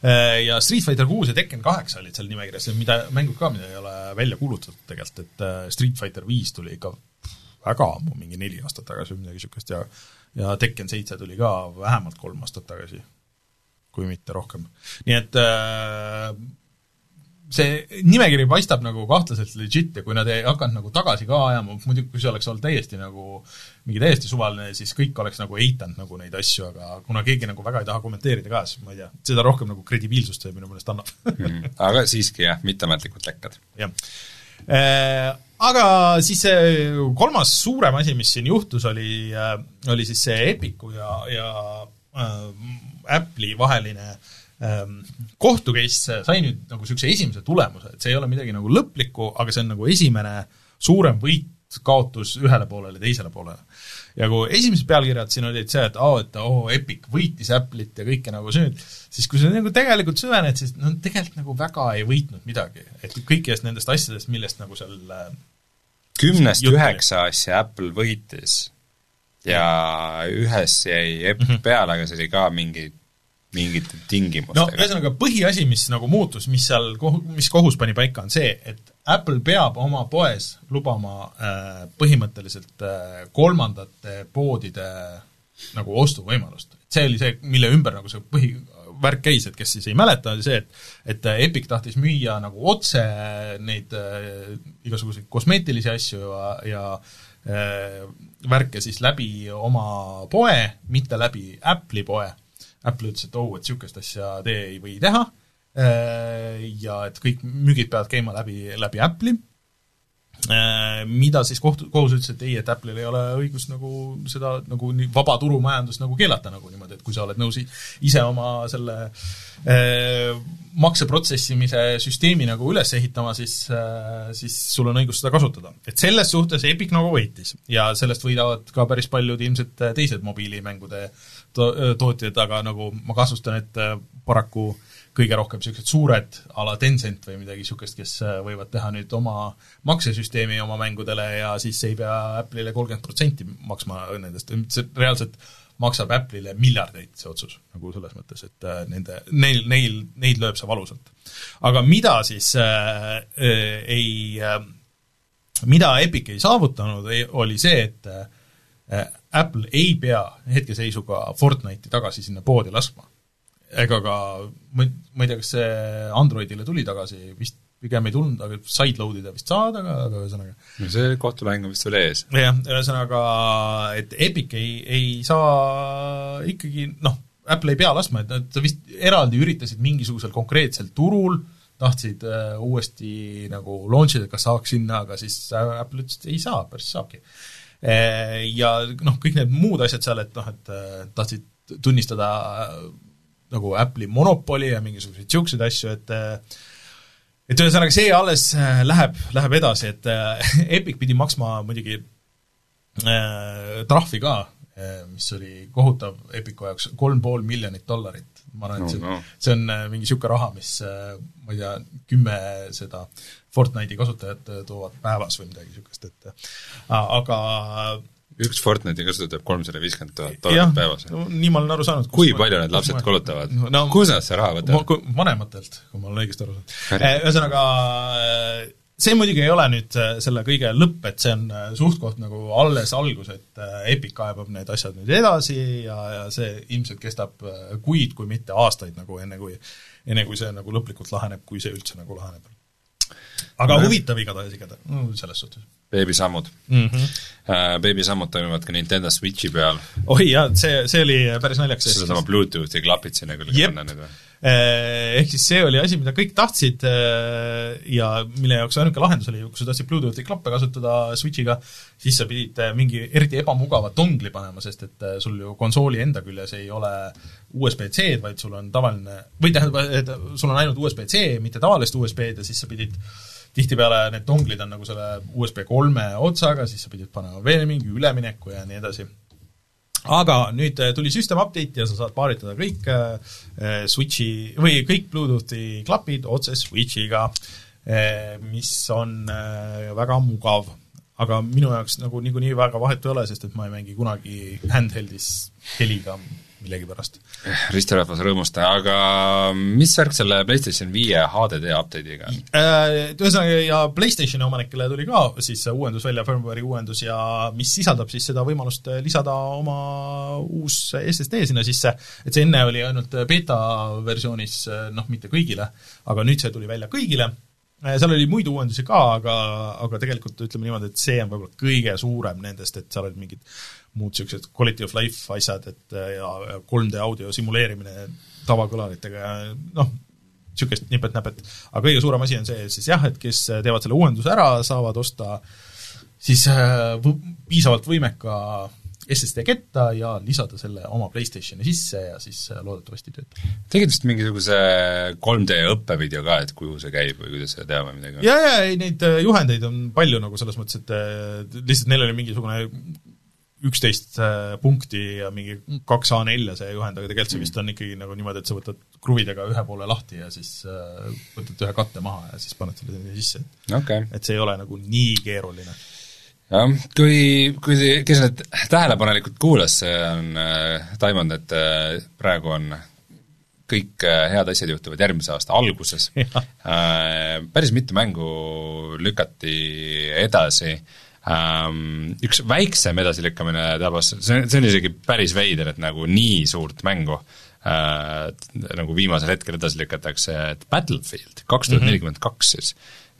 Äh, ja Street Fighter kuus ja Tekken kaheksa olid seal nimekirjas, mida, mängud ka, mida ei ole välja kuulutatud tegelikult, et äh, Street Fighter viis tuli ikka väga ammu, mingi neli aastat tagasi või midagi niisugust ja ja Tekken seitse tuli ka vähemalt kolm aastat tagasi, kui mitte rohkem. nii et äh, see nimekiri paistab nagu kahtlaselt legit ja kui nad ei hakanud nagu tagasi ka ajama, muidugi kui see oleks olnud täiesti nagu mingi täiesti suvaline, siis kõik oleks nagu eitanud nagu neid asju, aga kuna keegi nagu väga ei taha kommenteerida ka, siis ma ei tea, seda rohkem nagu kredibiilsust see minu meelest annab <laughs> mm,. aga siiski jah, mitteametlikud lekkad. jah. Äh, aga siis see kolmas suurem asi, mis siin juhtus, oli, oli siis see Epicu ja, ja äh, Apple'i vaheline ähm, kohtu case sai nüüd nagu niisuguse esimese tulemuse, et see ei ole midagi nagu lõplikku, aga see on nagu esimene suurem võit, kaotus ühele poolele, teisele poolele. ja kui esimesed pealkirjad siin olid see, et aa oh,, et oo oh,, Epic võitis Apple'it ja kõike nagu see, siis kui sa nagu tegelikult süvened, siis no tegelikult nagu väga ei võitnud midagi. et kõikidest nendest asjadest, millest nagu seal äh, kümnest üheksa asja Apple võitis ja ühes jäi Epic mm -hmm. peale, aga see oli ka mingi mingite tingimustega. no ühesõnaga, põhiasi, mis nagu muutus, mis seal mis kohus pani paika, on see, et Apple peab oma poes lubama äh, põhimõtteliselt äh, kolmandate poodide nagu ostuvõimalust. see oli see, mille ümber nagu see põhivärk käis, et kes siis ei mäleta, oli see, et et Epic tahtis müüa nagu otse neid äh, igasuguseid kosmeetilisi asju ja, ja äh, värke siis läbi oma poe, mitte läbi Apple'i poe. Apple ütles, et oh, et niisugust asja te ei või teha äh, ja et kõik müügid peavad käima läbi, läbi Apple'i Äh, mida siis kohtu, kohus ütles, et ei, et Apple'il ei ole õigust nagu seda nagu nii vaba turumajandust nagu keelata nagu niimoodi, et kui sa oled nõus ise oma selle äh, makseprotsessimise süsteemi nagu üles ehitama, siis äh,, siis sul on õigus seda kasutada. et selles suhtes Epic nagu võitis ja sellest võidavad ka päris paljud ilmselt teised mobiilimängude to-, tootjad, aga nagu ma kahtlustan, et äh, paraku äh, kõige rohkem niisugused suured a la Tencent või midagi niisugust, kes äh, võivad teha nüüd oma maksesüsteemi oma mängudele ja siis ei pea Apple'ile kolmkümmend protsenti maksma nendest, see reaalselt maksab Apple'ile miljardeid, see otsus, nagu selles mõttes, et äh, nende, neil, neil, neid lööb see valusalt. aga mida siis äh, äh, ei äh,, mida Epic ei saavutanud, oli see, et äh, Apple ei pea hetkeseisuga Fortnite'i tagasi sinna poodi laskma ega ka, ma ei, ma ei tea, kas see Androidile tuli tagasi, vist pigem ei tulnud, aga sideload ida vist saad, aga, aga ühesõnaga no see kohtumäng on vist veel ees. jah, ühesõnaga, et Epic ei, ei saa ikkagi noh, Apple ei pea laskma, et nad vist eraldi üritasid mingisugusel konkreetsel turul, tahtsid äh, uuesti nagu launch ida, kas saaks sinna, aga siis Apple ütles, et ei saa, päris saabki e,. Ja noh, kõik need muud asjad seal, et noh, et äh, tahtsid tunnistada nagu Apple'i monopoli ja mingisuguseid niisuguseid asju, et et ühesõnaga, see alles äh, läheb, läheb edasi, et äh, <laughs> Epic pidi maksma muidugi äh, trahvi ka äh,, mis oli kohutav Epicu jaoks, kolm pool miljonit dollarit. ma arvan, et see no,, no. see on mingi niisugune raha, mis ma ei tea, kümme seda Fortnite'i kasutajat toovad päevas või midagi niisugust, et aga üks Fortnite'i kasutajat teeb kolmsada viiskümmend tuhat dollarit päevas no,. nii ma olen aru saanud. kui palju need lapsed kulutavad no,? kust nad selle raha võtavad? vanematelt, kui ma olen õigesti aru saanud. Eh, ühesõnaga, eh, see muidugi ei ole nüüd eh, selle kõige lõpp, et see on suht-koht nagu alles algus, et Epic kaebab need asjad nüüd edasi ja, ja see ilmselt kestab kuid, kui mitte aastaid nagu enne, kui enne kui see nagu lõplikult laheneb, kui see üldse nagu laheneb. Aga no. huvitav igatahes, igatahes, selles suhtes beebisammud mm. -hmm. Uh, beebisammud toimuvad ka Nintendo Switchi peal. oi jaa, see, see oli päris naljakas. sedasama Bluetoothi klapid sinna küll panna nüüd või? Eh, ehk siis see oli asi, mida kõik tahtsid eh, ja mille jaoks ainuke lahendus oli, kui sa tahtsid Bluetoothi klappe kasutada Switchiga, siis sa pidid mingi eriti ebamugava dongli panema, sest et sul ju konsooli enda küljes ei ole USB-C-d, vaid sul on tavaline, või tähendab, et sul on ainult USB-C, mitte tavalist USB-d ja siis sa pidid tihtipeale need donglid on nagu selle USB kolme otsaga, siis sa pidid panema veel mingi ülemineku ja nii edasi. Aga nüüd äh, tuli system update ja sa saad paaritada kõik äh, Switchi või kõik Bluetoothi klapid otse Switchiga äh,, mis on äh, väga mugav. aga minu jaoks nagu niikuinii väga vahet ei ole, sest et ma ei mängi kunagi handheld'is heliga millegipärast. ristirahvas rõõmusta, aga mis värk selle PlayStation viie HDD update'iga on? Äh, ühesõnaga, ja PlayStationi omanikele tuli ka siis uuendus välja, firmware'i uuendus ja mis sisaldab siis seda võimalust lisada oma uus SSD sinna sisse, et see enne oli ainult beeta versioonis noh, mitte kõigile, aga nüüd see tuli välja kõigile seal oli muid uuendusi ka, aga, aga tegelikult ütleme niimoodi, et see on võib-olla kõige suurem nendest, et seal olid mingid muud niisugused quality of life asjad, et ja, ja 3D audio simuleerimine tavakõlaritega ja noh, niisugust nipet-näpet, aga kõige suurem asi on see siis jah, et kes teevad selle uuenduse ära, saavad osta siis äh, piisavalt võimeka SSD ketta ja lisada selle oma PlayStationi sisse ja siis äh, loodetavasti töötab. tegid vist mingisuguse 3D õppevideo ka, et kuhu see käib või kuidas seda teha või midagi? jaa, jaa, ei neid äh, juhendeid on palju nagu selles mõttes, et äh, lihtsalt neil oli mingisugune üksteist punkti ja mingi kaks A4-ja see juhend, aga tegelikult see vist on ikkagi nagu niimoodi, et sa võtad kruvidega ühe poole lahti ja siis võtad ühe katte maha ja siis paned selle sinna sisse, et okay. et see ei ole nagu nii keeruline jah, kui, kui, kes nüüd tähelepanelikult kuulas, see on äh, taimanud, et äh, praegu on kõik äh, head asjad juhtuvad järgmise aasta alguses. Äh,. Päris mitu mängu lükati edasi. Ähm,, üks väiksem edasilükkamine tabas, see, see on isegi päris veider, et nagu nii suurt mängu äh, nagu viimasel hetkel edasi lükatakse, et Battlefield kaks tuhat nelikümmend kaks siis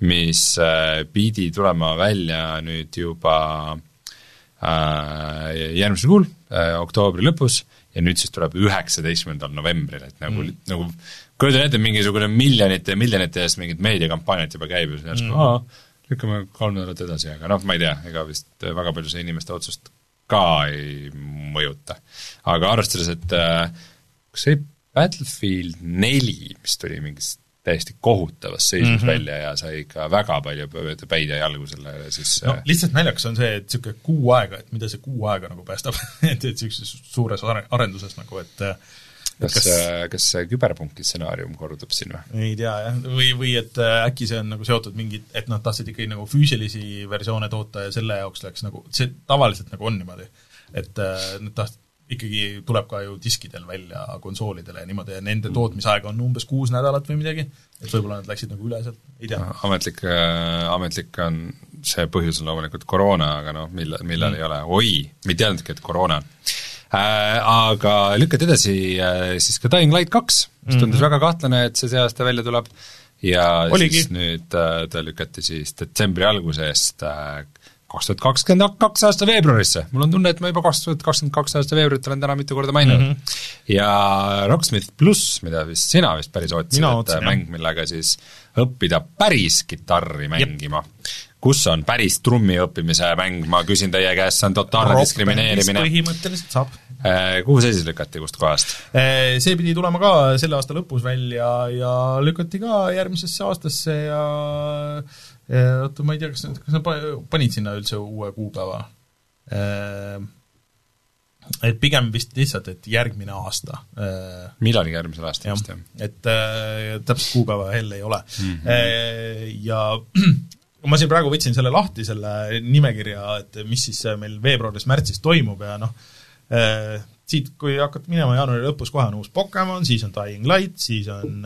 mis äh, pidi tulema välja nüüd juba äh, järgmisel kuul äh,, oktoobri lõpus, ja nüüd siis tuleb üheksateistkümnendal novembril, et nagu mm., nagu kujutan ette, mingisugune miljonite ja miljonite eest mingit meediakampaaniat juba käib ja siis järsku mm. aa, lükkame kolm nädalat edasi, aga noh, ma ei tea, ega vist väga palju see inimeste otsust ka ei mõjuta. aga arvestades, et kas see Battlefield neli, mis tuli mingist täiesti kohutavas seisus mm -hmm. välja ja sai ikka väga palju päid ja jalgu selle siis no lihtsalt naljakas on see, et niisugune kuu aega, et mida see kuu aega nagu päästab <laughs> et, et niisuguses suures are-, arenduses nagu, et kas, kas, kas see küberpunki stsenaarium kordub siin või? ei tea jah, või, või et äh, äkki see on nagu seotud mingi, et nad tahtsid ikkagi nagu füüsilisi versioone toota ja selle jaoks läks nagu, see tavaliselt nagu on niimoodi, et äh, nad tahtsid ikkagi tuleb ka ju diskidel välja konsoolidele ja niimoodi ja nende tootmisaeg on umbes kuus nädalat või midagi, et võib-olla nad läksid nagu üle sealt, ei tea. ametlik äh,, ametlik on, see põhjus on loomulikult koroona, aga noh, millal, millal mm. ei ole, oi, me ei teadnudki, et koroona on äh,. Aga lükati edasi äh, siis ka Dying Light kaks, mis tundus mm -hmm. väga kahtlane, et see see aasta välja tuleb, ja Oligi. siis nüüd äh, ta lükati siis detsembri algusest äh, kaks tuhat kakskümmend kaks aasta veebruarisse, mul on tunne, et ma juba kaks tuhat kakskümmend kaks aasta veebruarit olen täna mitu korda maininud mm. -hmm. ja Rocksmith pluss, mida vist sina vist päris ootasid, et jah. mäng, millega siis õppida päris kitarri mängima, kus on päris trummi õppimise mäng, ma küsin teie käest, see on totaalne Rock diskrimineerimine. põhimõtteliselt saab. Äh, kuhu see siis lükati, kust kohast? Äh, see pidi tulema ka selle aasta lõpus välja ja lükati ka järgmisesse aastasse ja oota, ma ei tea, kas kas nad panid sinna üldse uue kuupäeva? Ehm, et pigem vist lihtsalt, et järgmine aasta. Ehm, millalgi järgmisel aastal vist, jah. et äh, täpselt kuupäeva jälle ei ole mm. -hmm. Ja <clears throat> ma siin praegu võtsin selle lahti, selle nimekirja, et mis siis meil veebruaris-märtsis toimub ja noh, siit, kui hakkad minema jaanuari lõpus, kohe on uus Pokemon, siis on Dying Light, siis on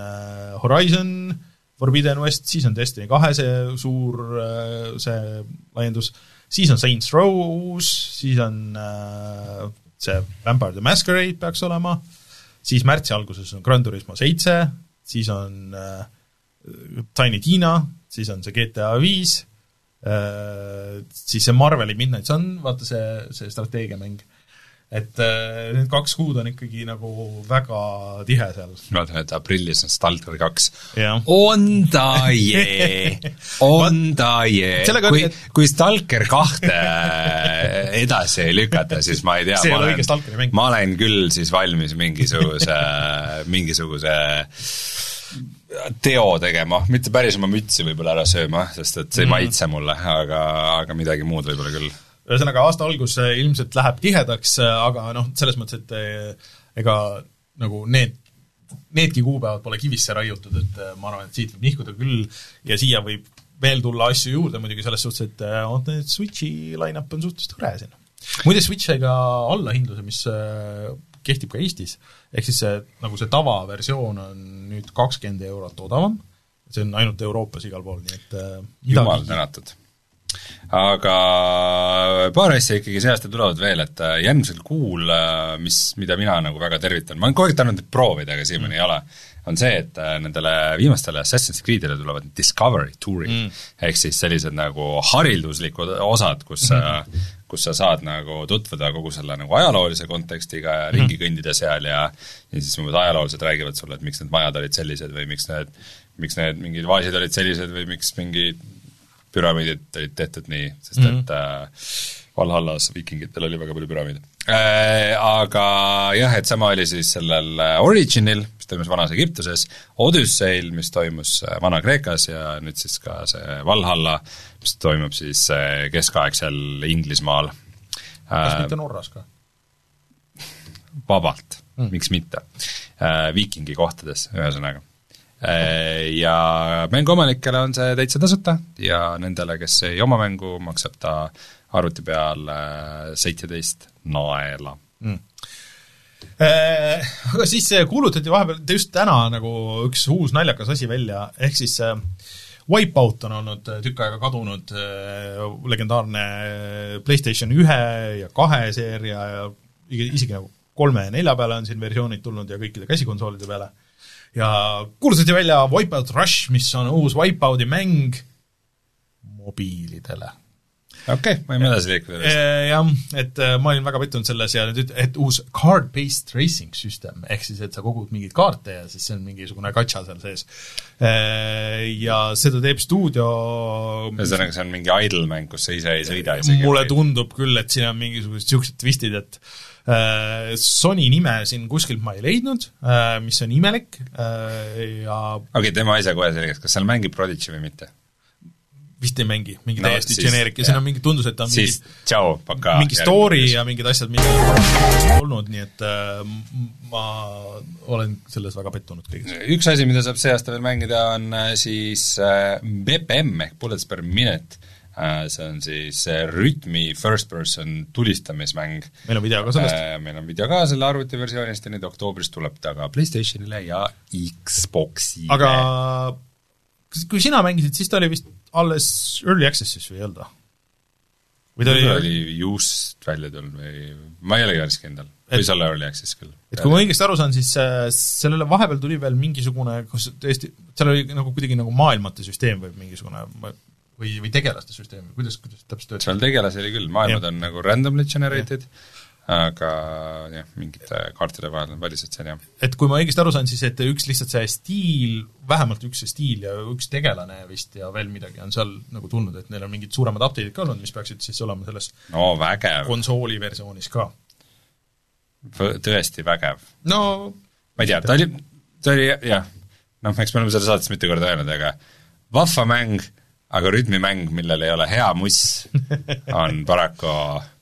Horizon äh,, Forbidden West, siis on Destiny kahe see suur äh, see laiendus, siis on Saints Row uus, siis on äh, see Vampire the Masquerade peaks olema, siis märtsi alguses on Gran Turismo seitse, siis on äh, Tiny Tina, siis on see GTA viis siis see Marveli Midnight Sun, vaata see, see strateegiamäng et äh, need kaks kuud on ikkagi nagu väga tihe seal. ma vaatan, et aprillis on Stalker kaks. on ta jee, <laughs> on ta jee. kui, kui Stalker kahte edasi ei lükata, siis ma ei tea, ma olen, ma olen küll siis valmis mingisuguse, mingisuguse teo tegema, mitte päris oma mütsi võib-olla ära sööma, sest et see ei mm. maitse mulle, aga, aga midagi muud võib-olla küll ühesõnaga, aasta algus ilmselt läheb tihedaks, aga noh, selles mõttes, et eh, ega nagu need, needki kuupäevad pole kivisse raiutud, et ma arvan, et siit võib nihkuda küll ja siia võib veel tulla asju juurde muidugi selles suhtes, et vaata, et Switchi line-up on suhteliselt hõre siin. muide, Switch sai ka allahindluse, mis eh, kehtib ka Eestis, ehk siis see, nagu see tavaversioon on nüüd kakskümmend eurot odavam, see on ainult Euroopas igal pool, nii et jumal tänatud aga paar asja ikkagi see aasta tulevad veel, et äh, järgmisel kuul, äh, mis, mida mina nagu väga tervitan, ma olen kogu aeg tahtnud neid proovida, aga siiamaani mm. ei ole, on see, et äh, nendele viimastele Assassin's Creed'ile tulevad Discovery Touring mm., ehk siis sellised nagu hariduslikud osad, kus mm kus sa saad nagu tutvuda kogu selle nagu ajaloolise kontekstiga ja ringi mm kõndida seal ja ja siis mingid ajaloolased räägivad sulle, et miks need majad olid sellised või miks need, miks need mingid vaasid olid sellised või miks mingid püramiidid olid tehtud nii, sest mm -hmm. et äh, Valhallas viikingitel oli väga palju püramiide äh,. Aga jah, et sama oli siis sellel äh, Originil, mis toimus vanas Egiptuses, Odüsseil, mis toimus äh, Vana-Kreekas ja nüüd siis ka see Valhalla, mis toimub siis äh, keskaegsel Inglismaal. kas mitte Norras ka? vabalt mm., miks mitte. Viikingi kohtades, ühesõnaga ja mänguomanikele on see täitsa tasuta ja nendele, kes ei oma mängu, maksab ta arvuti peal äh, seitseteist naela mm. Äh, aga siis kuulutati vahepeal, just täna nagu üks uus naljakas asi välja, ehk siis Wipeout on olnud tükk aega kadunud, legendaarne PlayStation ühe ja kahe seeria ja isegi nagu kolme ja nelja peale on siin versioonid tulnud ja kõikide käsikonsoolide peale ja kuulutati välja Wipeout Rush, mis on uus Wipeouti mäng mobiilidele okei okay,, võime edasi liikuda. Jah, et äh, ma olin väga pettunud selles ja nüüd, et uus card-based racing system, ehk siis et sa kogud mingeid kaarte ja siis see on mingisugune gatša seal sees. Äh, ja seda teeb stuudio ühesõnaga, see on mingi idle mäng, kus sa ise ei sõida isegi? mulle tundub küll, et siin on mingisugused niisugused twistid, et Sony nime siin kuskilt ma ei leidnud, äh, mis on imelik äh, ja okei okay,, teeme asja kohe selgeks, kas seal mängib Prodigy või mitte? vist ei mängi, mingi no, täiesti generic ja siin on mingi, tundus, et on siis mingi, tšau, pakaa. mingi story ja mingid asjad, mida olnud, nii et äh, ma olen selles väga pettunud kõiges. üks asi, mida saab see aasta veel mängida, on siis äh, BPM ehk Bullets per minute Äh, see on siis rütmi first-person tulistamismäng. meil on video ka sellest? Äh, meil on video ka selle arvutiversioonist ja nüüd oktoobris tuleb ta ka PlayStationile ja Xboxile. aga kui sina mängisid, siis ta oli vist alles early access'is või ei olnud või? või ta oli oli just välja tulnud või ma ei olegi päris kindel, võis olla early access küll. et kui ma õigesti aru saan, siis äh, sellele vahepeal tuli veel mingisugune, kus tõesti, seal oli nagu kuidagi nagu maailmate süsteem või mingisugune, ma või, või tegelaste süsteem või kuidas, kuidas täpselt töötab? seal tegelasi oli küll, maailmad ja. on nagu randomly generated, aga jah, mingite kaartide vahel on välised seal, jah. et kui ma õigesti aru saan, siis et üks lihtsalt see stiil, vähemalt üks see stiil ja üks tegelane vist ja veel midagi on seal nagu tulnud, et neil on mingid suuremad update'id ka olnud, mis peaksid siis olema selles no vägev. konsooli versioonis ka. tõesti vägev. no ma ei tea, ta oli, ta oli jah, noh, eks me oleme seda saates mitu korda öelnud, aga vahva mäng aga rütmimäng, millel ei ole hea muss, <laughs> on paraku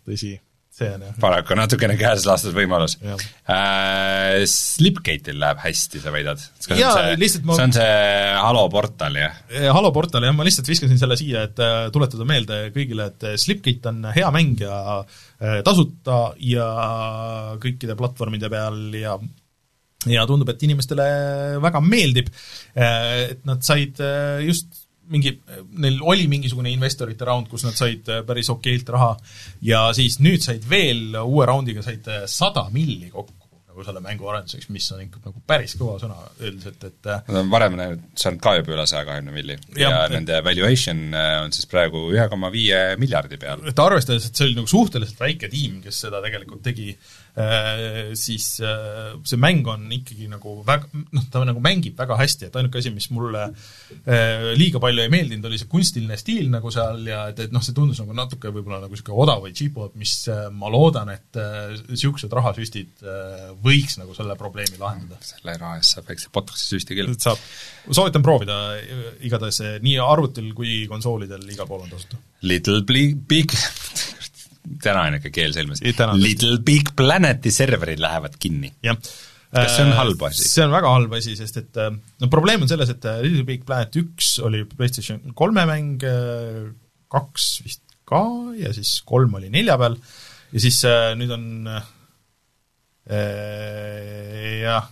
tõsi, see on jah. paraku natukene käes lastud võimalus. Äh, Slipgate'il läheb hästi, sa väidad? jaa, lihtsalt ma see on see Halo portal, jah? Halo portal, jah, ma lihtsalt viskasin selle siia, et äh, tuletada meelde kõigile, et äh, Slipgate on hea mäng ja äh, tasuta ja kõikide platvormide peal ja ja tundub, et inimestele väga meeldib, et nad said just mingi, neil oli mingisugune investorite round, kus nad said äh, päris okeilt raha. Ja siis nüüd said veel uue raundiga said äh, sada milli kokku nagu selle mängu arenduseks, mis on ikka nagu päris kõva sõna üldiselt, et äh, Nad on varem näinud, saanud ka juba üle saja kahekümne milli. Ja, ja et, nende valuation on siis praegu ühe koma viie miljardi peal. et arvestades, et see oli nagu suhteliselt väike tiim, kes seda tegelikult tegi, Äh, siis äh, see mäng on ikkagi nagu väga, noh, ta nagu mängib väga hästi, et ainuke asi, mis mulle äh, liiga palju ei meeldinud, oli see kunstiline stiil nagu seal ja et, et noh, see tundus nagu natuke võib-olla nagu niisugune odav või cheapo, et mis ma loodan, et niisugused rahasüstid võiks nagu selle probleemi lahendada. selle raha eest saab väikse botox'i süsti küll. saab, soovitan proovida, igatahes nii arvutil kui konsoolidel igal pool on tasuta. Little big, big täna on ikka keel selmas. Little Big Planeti serverid lähevad kinni. kas see on halb asi? see on väga halb asi, sest et äh, no probleem on selles, et äh, Little Big Planet üks oli PlayStation kolme mäng, äh, kaks vist ka ja siis kolm oli nelja peal ja siis nüüd on jah,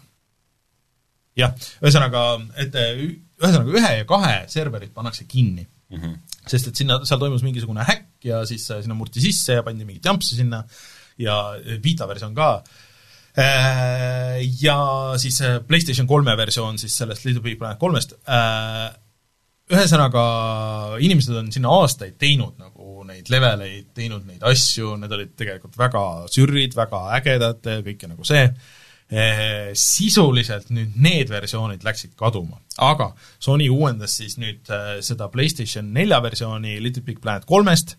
jah, ühesõnaga, et ühesõnaga ühe ja kahe serverit pannakse kinni mm. -hmm. sest et sinna, seal toimus mingisugune häkk ja siis sinna murti sisse ja pandi mingit jampsi sinna ja Vita versioon ka, ja siis PlayStation kolme versioon siis sellest Little Big Planet kolmest, ühesõnaga, inimesed on sinna aastaid teinud nagu neid leveleid, teinud neid asju, need olid tegelikult väga sürrid, väga ägedad, kõike nagu see, sisuliselt nüüd need versioonid läksid kaduma. aga Sony uuendas siis nüüd eh, seda PlayStation nelja versiooni Little Big Planet kolmest,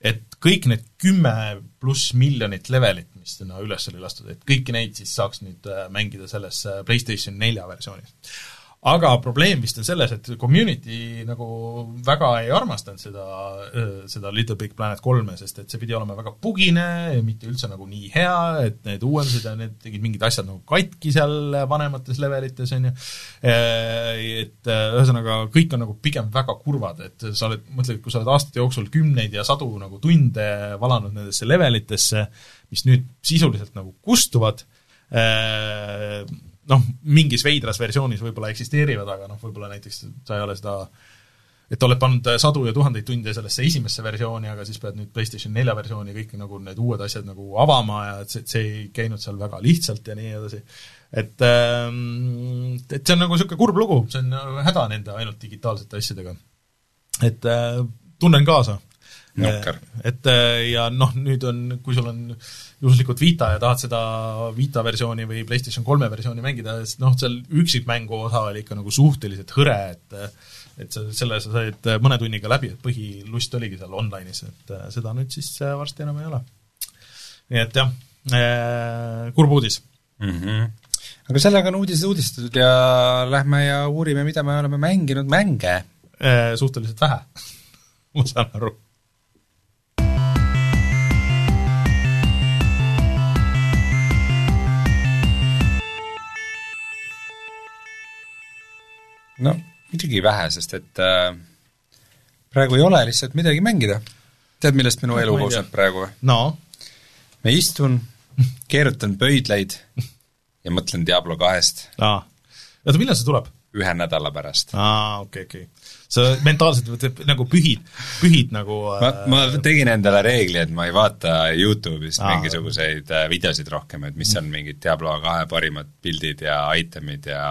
et kõik need kümme pluss miljonit levelit, mis sinna üles oli lastud, et kõiki neid siis saaks nüüd eh, mängida selles PlayStation nelja versioonis aga probleem vist on selles, et community nagu väga ei armastanud seda, seda Little Big Planet kolme, sest et see pidi olema väga bugine ja mitte üldse nagu nii hea, et need uuendused ja need tegid mingid asjad nagu katki seal vanemates levelites, on ju, et ühesõnaga, kõik on nagu pigem väga kurvad, et sa oled, mõtled, kui sa oled aastate jooksul kümneid ja sadu nagu tunde valanud nendesse levelitesse, mis nüüd sisuliselt nagu kustuvad, noh, mingis veidras versioonis võib-olla eksisteerivad, aga noh, võib-olla näiteks sa ei ole seda et oled pannud sadu ja tuhandeid tunde sellesse esimesse versiooni, aga siis pead nüüd PlayStation nelja versiooni kõik nagu need uued asjad nagu avama ja et see, see ei käinud seal väga lihtsalt ja nii edasi. et ähm, et see on nagu niisugune kurb lugu, see on häda nende ainult digitaalsete asjadega. et äh, tunnen kaasa. Et äh, ja noh, nüüd on, kui sul on juhuslikult Vita ja tahad seda Vita versiooni või PlayStation kolme versiooni mängida, siis noh, seal üksikmängu osa oli ikka nagu suhteliselt hõre, et et sa, selle sa said mõne tunniga läbi, et põhilust oligi seal online'is, et seda nüüd siis varsti enam ei ole. nii et jah, kurb uudis mm. -hmm. aga sellega on uudised uudistatud ja lähme ja uurime, mida me oleme mänginud mänge. Suhteliselt vähe <laughs> ma saan aru no muidugi vähe, sest et äh, praegu ei ole lihtsalt midagi mängida. tead, millest minu elu koosneb praegu või? no? ma istun, keerutan pöidlaid <laughs> ja mõtlen Diablo kahest. aa, oota, millal see tuleb? ühe nädala pärast. aa, okei okay,, okei okay. sa mentaalselt nagu pühid, pühid nagu ma, ma äh, tegin endale reegli, et ma ei vaata Youtube'ist aa, mingisuguseid äh, videosid rohkem, et mis on mingid Diablo kahe parimad pildid ja itemid ja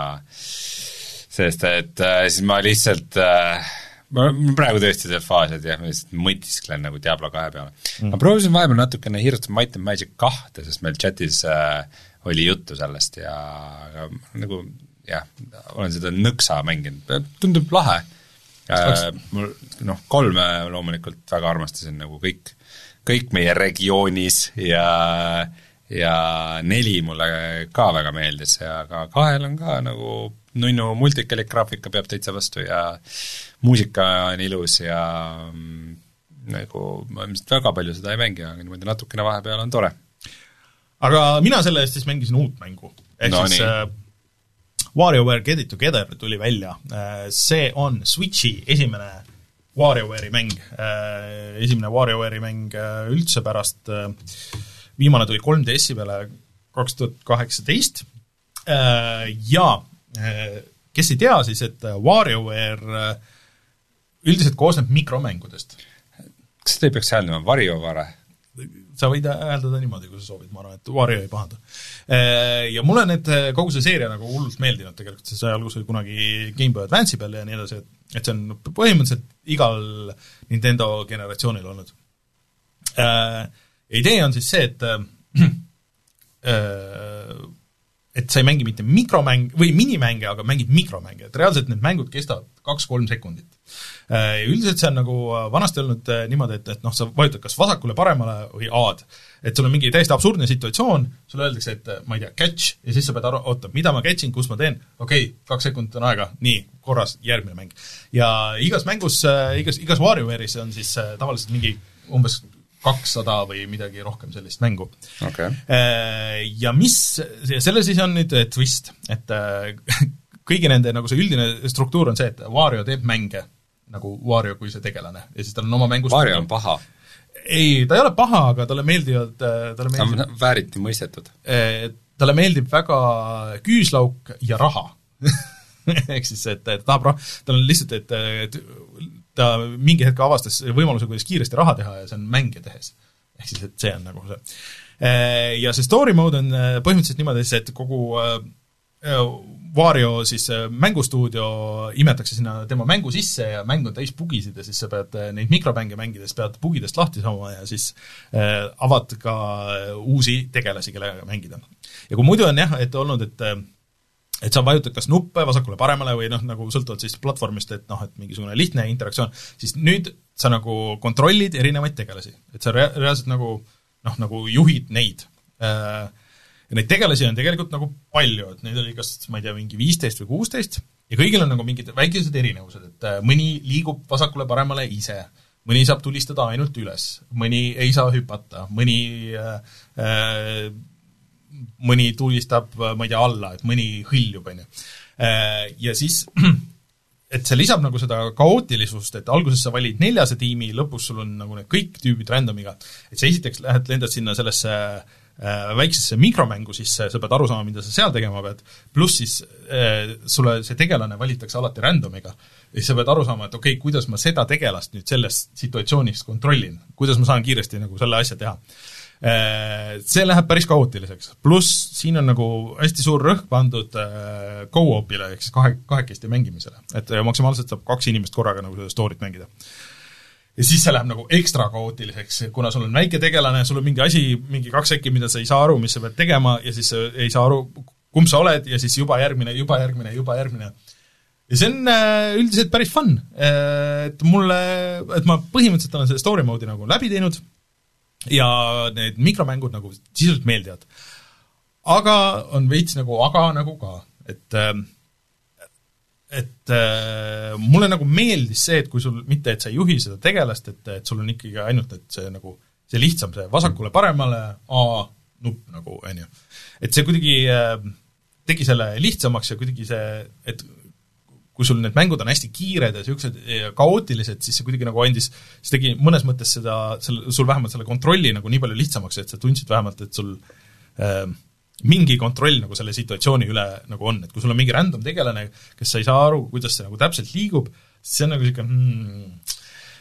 sest et äh, siis ma lihtsalt äh, ma olen praegu tõesti see faas, et jah, ma lihtsalt mõtisklen nagu Diablo kahe peale. Mm.. ma proovisin vahepeal natukene of Might and Magic kahte, sest meil chatis äh, oli juttu sellest ja aga nagu jah, olen seda nõksa mänginud, tundub lahe. Äh,. mul noh, kolme loomulikult väga armastasin nagu kõik, kõik meie regioonis ja ja neli mulle ka väga meeldis ja ka kahel on ka nagu nunnu multikelik graafika peab täitsa vastu ja muusika on ilus ja mm, nagu ma ilmselt väga palju seda ei mängi, aga niimoodi natukene vahepeal on tore. aga mina selle eest siis mängisin uut mängu, ehk no, siis äh, WarioWare Get It Together tuli välja. Äh,, see on Switchi esimene WarioWare'i mäng. Äh,, esimene WarioWare'i mäng äh, üldse pärast äh, viimane tuli 3DS-i peale kaks tuhat kaheksateist äh, ja Äh, kes ei tea, siis et äh, WarioWare äh, üldiselt koosneb mikromängudest. kas seda ei peaks hääldama Variovare? sa võid hääldada niimoodi, kui sa soovid, ma arvan, et Wario ei pahanda. Ja mulle need, kogu see seeria nagu hullult meeldinud tegelikult, see sai alguse kunagi GameBoy Advance'i peal ja nii edasi, et et see on põhimõtteliselt igal Nintendo generatsioonil olnud. Idee on siis see, et <clears throat> et sa ei mängi mitte mikromäng või minimänge, aga mängid mikromänge, et reaalselt need mängud kestavad kaks-kolm sekundit. Äh, üldiselt see on nagu äh, vanasti olnud äh, niimoodi, et, et noh, sa vajutad kas vasakule, paremale või A-d. et sul on mingi täiesti absurdne situatsioon, sulle öeldakse, et ma ei tea, catch, ja siis sa pead aru, oota, mida ma catch in, kus ma teen, okei okay,, kaks sekundit on aega, nii, korras, järgmine mäng. ja igas mängus, igas, igas WarioWare'is on siis tavaliselt mingi umbes kakssada või midagi rohkem sellist mängu okay.. Äh, ja mis, selle siis on nüüd twist, et äh, <laughs> kõigi nende nagu see üldine struktuur on see, et Wario teeb mänge, nagu Wario kui see tegelane, ja siis tal on oma mängus Wario on paha? ei, ta ei ole paha, aga talle meeldivad, äh, talle meeldib ta on vääriti mõistetud. talle meeldib väga küüslauk ja raha <laughs> ehk siis, et, et tahab rah-, tal on lihtsalt, et ta mingi hetk avastas võimaluse, kuidas kiiresti raha teha ja see on mänge tehes. ehk siis, et see on nagu see. Ja see story mode on põhimõtteliselt niimoodi, et kogu Wario siis mängustuudio imetakse sinna tema mängu sisse ja mäng on täis bugisid ja siis sa pead neid mikromänge mängides, pead bugidest lahti saama ja siis äh, avad ka uusi tegelasi, kellega mängida. ja kui muidu on jah, et olnud, et et sa vajutad kas nuppe vasakule-paremale või noh, nagu sõltuvalt siis platvormist, et noh, et mingisugune lihtne interaktsioon, siis nüüd sa nagu kontrollid erinevaid tegelasi. et sa rea-, reaalselt nagu noh, nagu juhid neid äh, ja neid tegelasi on tegelikult nagu palju, et neid oli kas ma ei tea, mingi viisteist või kuusteist ja kõigil on nagu mingid väikesed erinevused, et äh, mõni liigub vasakule-paremale ise, mõni saab tulistada ainult üles, mõni ei saa hüpata, mõni äh, äh, mõni tulistab, ma ei tea, alla, et mõni hõljub, on ju. Äh, ja siis <clears throat> et see lisab nagu seda kaootilisust, et alguses sa valid neljase tiimi, lõpus sul on nagu need kõik tüübid random'iga. et sa esiteks lähed, lendad sinna sellesse äh, Äh, väiksesse mikromängu sisse, sa pead aru saama, mida sa seal tegema pead, pluss siis äh, sulle see tegelane valitakse alati random'iga. ja siis sa pead aru saama, et okei okay,, kuidas ma seda tegelast nüüd selles situatsioonis kontrollin, kuidas ma saan kiiresti nagu selle asja teha. Äh, see läheb päris kaootiliseks, pluss siin on nagu hästi suur rõhk pandud go-op'ile ehk siis kahe, kahekesti mängimisele, et maksimaalselt saab kaks inimest korraga nagu seda story't mängida. Ja siis see läheb nagu ekstra kaootiliseks, kuna sul on väike tegelane, sul on mingi asi, mingi kaks äkki, mida sa ei saa aru, mis sa pead tegema ja siis sa ei saa aru, kumb sa oled ja siis juba järgmine, juba järgmine, juba järgmine. ja see on äh, üldiselt päris fun, äh, et mulle, et ma põhimõtteliselt olen selle story mode'i nagu läbi teinud ja need mikromängud nagu sisuliselt meeldivad. aga on veits nagu aga nagu ka, et äh, et äh, mulle nagu meeldis see, et kui sul mitte, et sa ei juhi seda tegelast, et, et sul on ikkagi ainult, et see nagu, see lihtsam, see vasakule-paremale A nupp nagu, on ju. et see kuidagi äh, tegi selle lihtsamaks ja kuidagi see, et kui sul need mängud on hästi kiired ja niisugused kaootilised, siis see kuidagi nagu andis, see tegi mõnes mõttes seda, selle, sul vähemalt selle kontrolli nagu nii palju lihtsamaks, et sa tundsid vähemalt, et sul äh, mingi kontroll nagu selle situatsiooni üle nagu on, et kui sul on mingi random tegelane, kes sa ei saa aru, kuidas see nagu täpselt liigub, siis see on nagu niisugune hmm,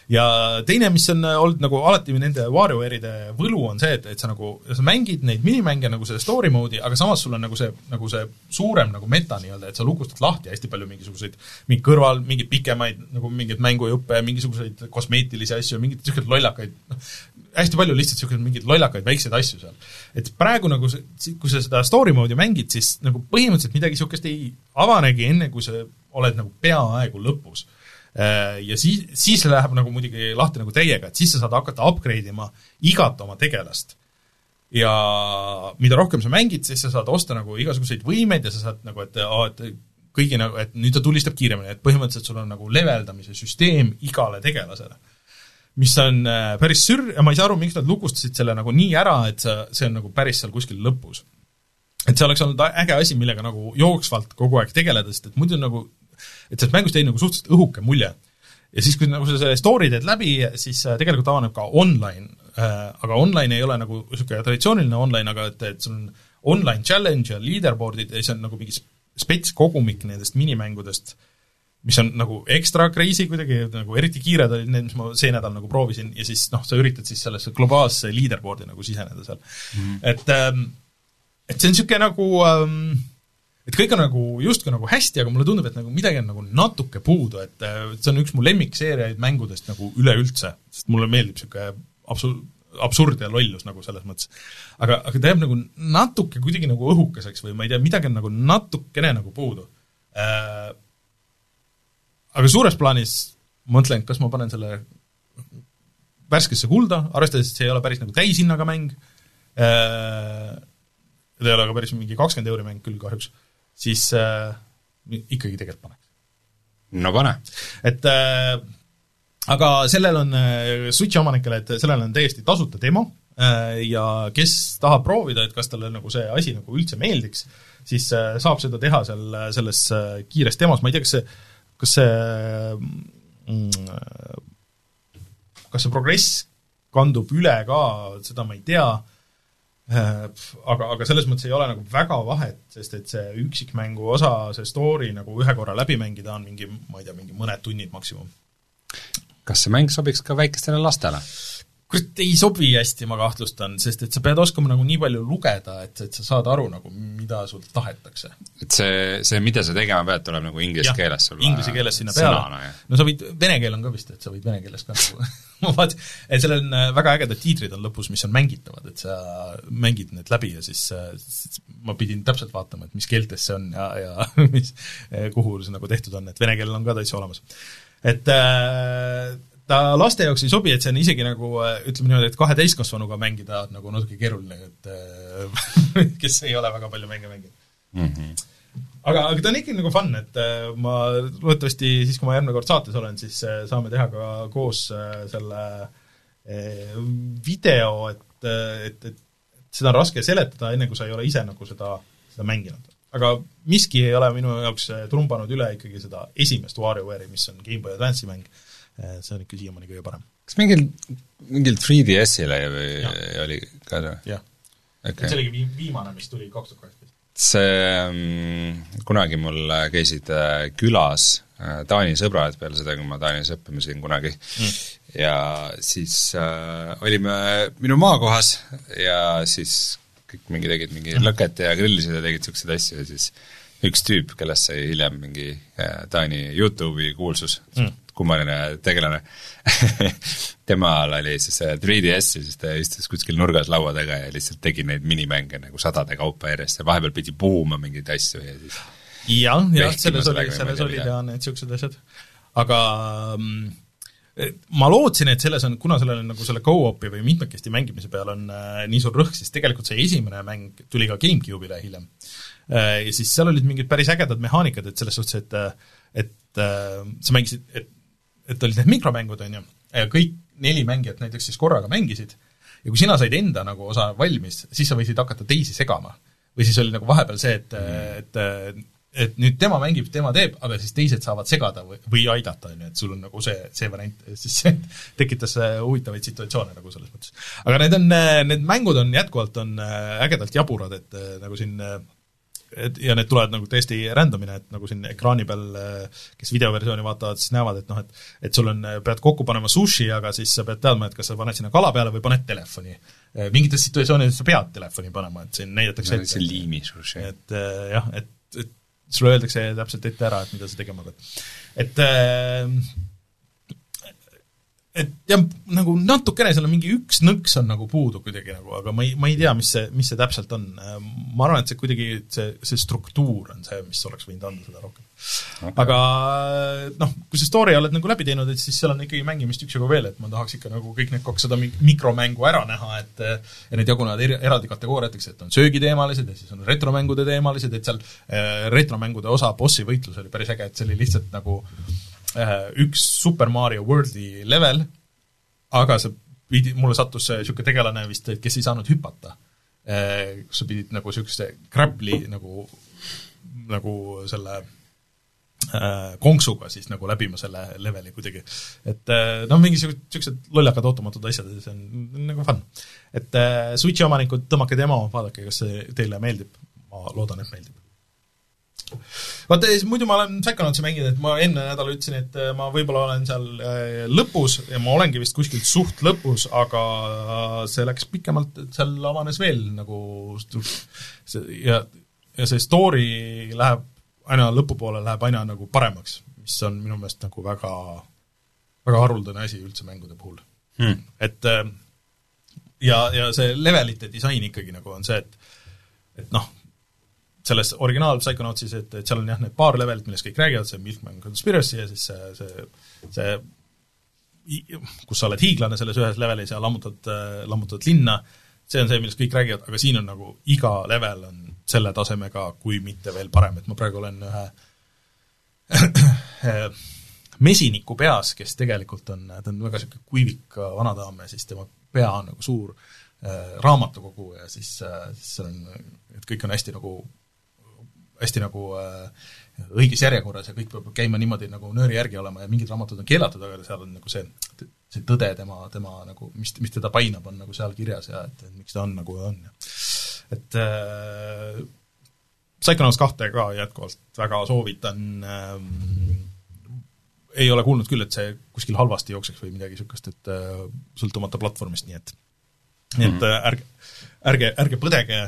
ja teine, mis on olnud nagu alati nende WarioWare'ide võlu, on see, et, et sa nagu, sa mängid neid minimänge nagu selle story mode'i, aga samas sul on nagu see, nagu see suurem nagu meta nii-öelda, et sa lukustad lahti hästi palju mingisuguseid, mingi kõrval mingeid pikemaid nagu mingeid mängujuppe, mingisuguseid kosmeetilisi asju, mingeid niisuguseid lollakaid, noh, hästi palju lihtsalt niisuguseid mingeid lollakaid väikseid asju seal. et praegu nagu kui sa seda story mode'i mängid, siis nagu põhimõtteliselt midagi niisugust ei avanegi, enne kui sa oled nagu peaaegu lõpus Äh, ja siis, siis läheb nagu muidugi lahti nagu täiega, et siis sa saad hakata upgrade ima igat oma tegelast. ja mida rohkem sa mängid, siis sa saad osta nagu igasuguseid võimeid ja sa saad nagu, et aa, et kõigi nagu, et nüüd ta tulistab kiiremini, et põhimõtteliselt sul on nagu leveldamise süsteem igale tegelasele. mis on äh, päris sür- ja ma ei saa aru, miks nad lukustasid selle nagu nii ära, et sa, see on nagu päris seal kuskil lõpus. et see oleks olnud äge asi, millega nagu jooksvalt kogu aeg tegeleda, sest et muidu nagu et sellest mängust jäi nagu suhteliselt õhuke mulje. ja siis, kui nagu sa selle story teed läbi, siis äh, tegelikult avaneb ka online, äh, aga online ei ole nagu niisugune traditsiooniline online, aga et, et sul on online challenge ja leaderboard'id ja siis on nagu mingi spets kogumik nendest minimängudest, mis on nagu ekstra crazy kuidagi, nagu eriti kiired olid need, mis ma see nädal nagu proovisin ja siis noh, sa üritad siis sellesse globaalsesse leaderboard'i nagu siseneda seal mm. -hmm. et ähm, et see on niisugune nagu ähm, et kõik on nagu justkui nagu hästi, aga mulle tundub, et nagu midagi on nagu natuke puudu, et see on üks mu lemmikseeriaid mängudest nagu üleüldse, sest mulle meeldib niisugune absu-, absurd ja lollus nagu selles mõttes. aga, aga ta jääb nagu natuke kuidagi nagu õhukeseks või ma ei tea, midagi on nagu natukene nagu puudu äh,. Aga suures plaanis mõtlen, kas ma panen selle värskesse kulda, arvestades, et see ei ole päris nagu täishinnaga mäng äh,, ta ei ole ka päris mingi kakskümmend euri mäng küll kahjuks äh,, siis äh, ikkagi tegelikult paneks. no pane. et äh, aga sellel on äh, Switchi omanikele, et sellel on täiesti tasuta demo äh, ja kes tahab proovida, et kas talle nagu see asi nagu üldse meeldiks, siis äh, saab seda teha seal selles äh, kiires demos, ma ei tea, kas see, kas see mm, kas see progress kandub üle ka, seda ma ei tea Äh, aga, aga selles mõttes ei ole nagu väga vahet, sest et see üksikmängu osa, see story nagu ühe korra läbi mängida on mingi, ma ei tea, mingi mõned tunnid maksimum. kas see mäng sobiks ka väikestele lastele? Kurat, ei sobi hästi, ma kahtlustan, sest et sa pead oskama nagu nii palju lugeda, et, et sa saad aru nagu, mida sult tahetakse. et see, see, mida sa tegema pead, tuleb nagu inglise keeles sul inglise keeles sinna peale. no sa võid, vene keel on ka vist, et sa võid vene keeles ka nagu <laughs> ma vaatasin, et sellel on äh, väga ägedad tiitrid on lõpus, mis on mängitavad, et sa mängid need läbi ja siis, äh, siis ma pidin täpselt vaatama, et mis keeltes see on ja, ja <laughs> mis, kuhu see nagu tehtud on, et vene keel on ka täitsa olemas. et äh, ta laste jaoks ei sobi, et see on isegi nagu ütleme niimoodi, et kahe täiskasvanuga mängida on nagu natuke keeruline, et äh, <laughs> kes ei ole väga palju mänge mänginud mm. -hmm. aga, aga ta on ikkagi nagu fun, et äh, ma loodetavasti siis, kui ma järgmine kord saates olen, siis äh, saame teha ka koos selle video, et, et, et seda on raske seletada, enne kui sa ei ole ise nagu seda, seda mänginud. aga miski ei ole minu jaoks trumbanud üle ikkagi seda esimest WarioWare'i, mis on GameBoy Advance'i mäng Eh, see on ikka siiamaani kõige parem. kas mingil, mingil 3DS-ile oli ka see? jah okay.. see oligi vii-, viimane, mis tuli kaks tuhat kaheksateist. see mm,, kunagi mul käisid äh, külas äh, Taani sõbrad peale seda, kui ma Taanis õppisin kunagi mm. ja siis äh, olime minu maakohas ja siis kõik mingi tegid mingi mm. lõket ja grillisid ja tegid niisuguseid asju ja siis üks tüüp, kellest sai hiljem mingi äh, Taani Youtube'i kuulsus mm., kummaline tegelane <laughs> temal oli siis 3DS ja siis ta istus kuskil nurgas laua taga ja lihtsalt tegi neid minimänge nagu sadade kaupa järjest ja vahepeal pidi puhuma mingeid asju ja siis jah, jah, selles oli, selles olid jah need niisugused asjad, aga mm, ma lootsin, et selles on, kuna sellel on nagu selle go-op'i või mitmekesti mängimise peal on äh, nii suur rõhk, siis tegelikult see esimene mäng tuli ka GameCube'ile hiljem äh,. Ja siis seal olid mingid päris ägedad mehaanikad, et selles suhtes, et et äh, sa mängisid, et et olid need mikromängud, on ju, ja kõik neli mängijat näiteks siis korraga mängisid, ja kui sina said enda nagu osa valmis, siis sa võisid hakata teisi segama. või siis oli nagu vahepeal see, et mm., et et nüüd tema mängib, tema teeb, aga siis teised saavad segada või, või aidata, on ju, et sul on nagu see, see variant, siis see <laughs> tekitas huvitavaid situatsioone nagu selles mõttes. aga need on, need mängud on jätkuvalt, on ägedalt jaburad, et nagu siin et ja need tulevad nagu täiesti random'ina, et nagu siin ekraani peal, kes videoversiooni vaatavad, siis näevad, et noh, et et sul on, pead kokku panema sushi, aga siis sa pead teadma, et kas sa paned sinna kala peale või paned telefoni. mingites situatsioonides sa pead telefoni panema, et siin näidatakse ette. see liimi sushi. et jah, et, et sulle öeldakse täpselt ette ära, et mida sa tegema pead. et äh, et jah, nagu natukene seal on mingi üks nõks on nagu puudu kuidagi nagu, aga ma ei, ma ei tea, mis see, mis see täpselt on. ma arvan, et see kuidagi, see, see struktuur on see, mis oleks võinud anda seda rohkem okay.. aga noh, kui sa story oled nagu läbi teinud, et siis seal on ikkagi mängimist üksjagu veel, et ma tahaks ikka nagu kõik need kakssada mikromängu ära näha, et ja need jagunevad eri, eraldi kategooriateks, et on söögiteemalised ja siis on retromängude teemalised, et seal äh, retromängude osa bossi võitlus oli päris äge, et see oli lihtsalt nagu äh, üks Super Mario Worldi level, aga sa pidi, mulle sattus niisugune tegelane vist, kes ei saanud hüpata. Äh, sa pidid nagu niisuguse grappli nagu, nagu selle äh, konksuga siis nagu läbima selle leveli kuidagi. et noh, mingi niisugused lollakad ootamatud asjad ja see on nagu fun. et Switchi omanikud, tõmmake demo, vaadake, kas see teile meeldib, ma loodan, et meeldib vaata, muidu ma olen Psychonautsi mänginud, et ma enne nädala ütlesin, et äh, ma võib-olla olen seal äh, lõpus ja ma olengi vist kuskil suht lõpus, aga see läks pikemalt, et seal avanes veel nagu ja, ja see story läheb aina lõpupoole, läheb aina nagu paremaks, mis on minu meelest nagu väga, väga haruldane asi üldse mängude puhul. Hmm.. et äh, ja, ja see levelite disain ikkagi nagu on see, et et noh, selles originaal Psychonautsis, et, et seal on jah, need paar levelit, millest kõik räägivad, see Milkman Conspiracy ja siis see, see, see kus sa oled hiiglane selles ühes levelis ja lammutad, lammutad linna, see on see, millest kõik räägivad, aga siin on nagu iga level on selle tasemega, kui mitte veel parem, et ma praegu olen ühe <coughs> mesiniku peas, kes tegelikult on, ta on väga niisugune kuivik vanadaam ja siis tema pea on nagu suur äh, raamatukogu ja siis äh,, siis seal on, et kõik on hästi nagu hästi nagu äh, õiges järjekorras ja kõik peab käima niimoodi nagu nööri järgi olema ja mingid raamatud on keelatud, aga seal on nagu see, see tõde tema, tema nagu, mis, mis teda painab, on nagu seal kirjas ja et, et miks ta on nagu on ja et äh, Psychonauts kahte ka jätkuvalt väga soovitan ähm,, ei ole kuulnud küll, et see kuskil halvasti jookseks või midagi niisugust, et äh, sõltumata platvormist, nii et nii et mm -hmm. ärge, ärge, ärge põdege,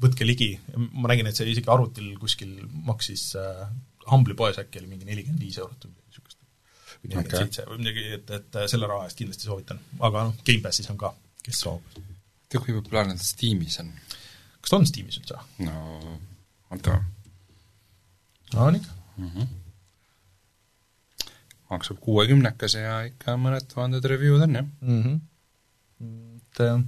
võtke ligi, ma nägin, et see isegi arvutil kuskil maksis äh, Humble'i poes äkki oli mingi nelikümmend viis eurot või midagi niisugust. või nelikümmend seitse või midagi, et, et selle raha eest kindlasti soovitan. aga noh, Gamepassis on ka, kes soovib. tead, kui populaarne ta Steamis on? kas ta on Steamis üldse? no, oota. on ikka mm. -hmm maksab kuuekümnekese ja ikka mõned tuhanded review'd on, jah mm. -hmm. et äh,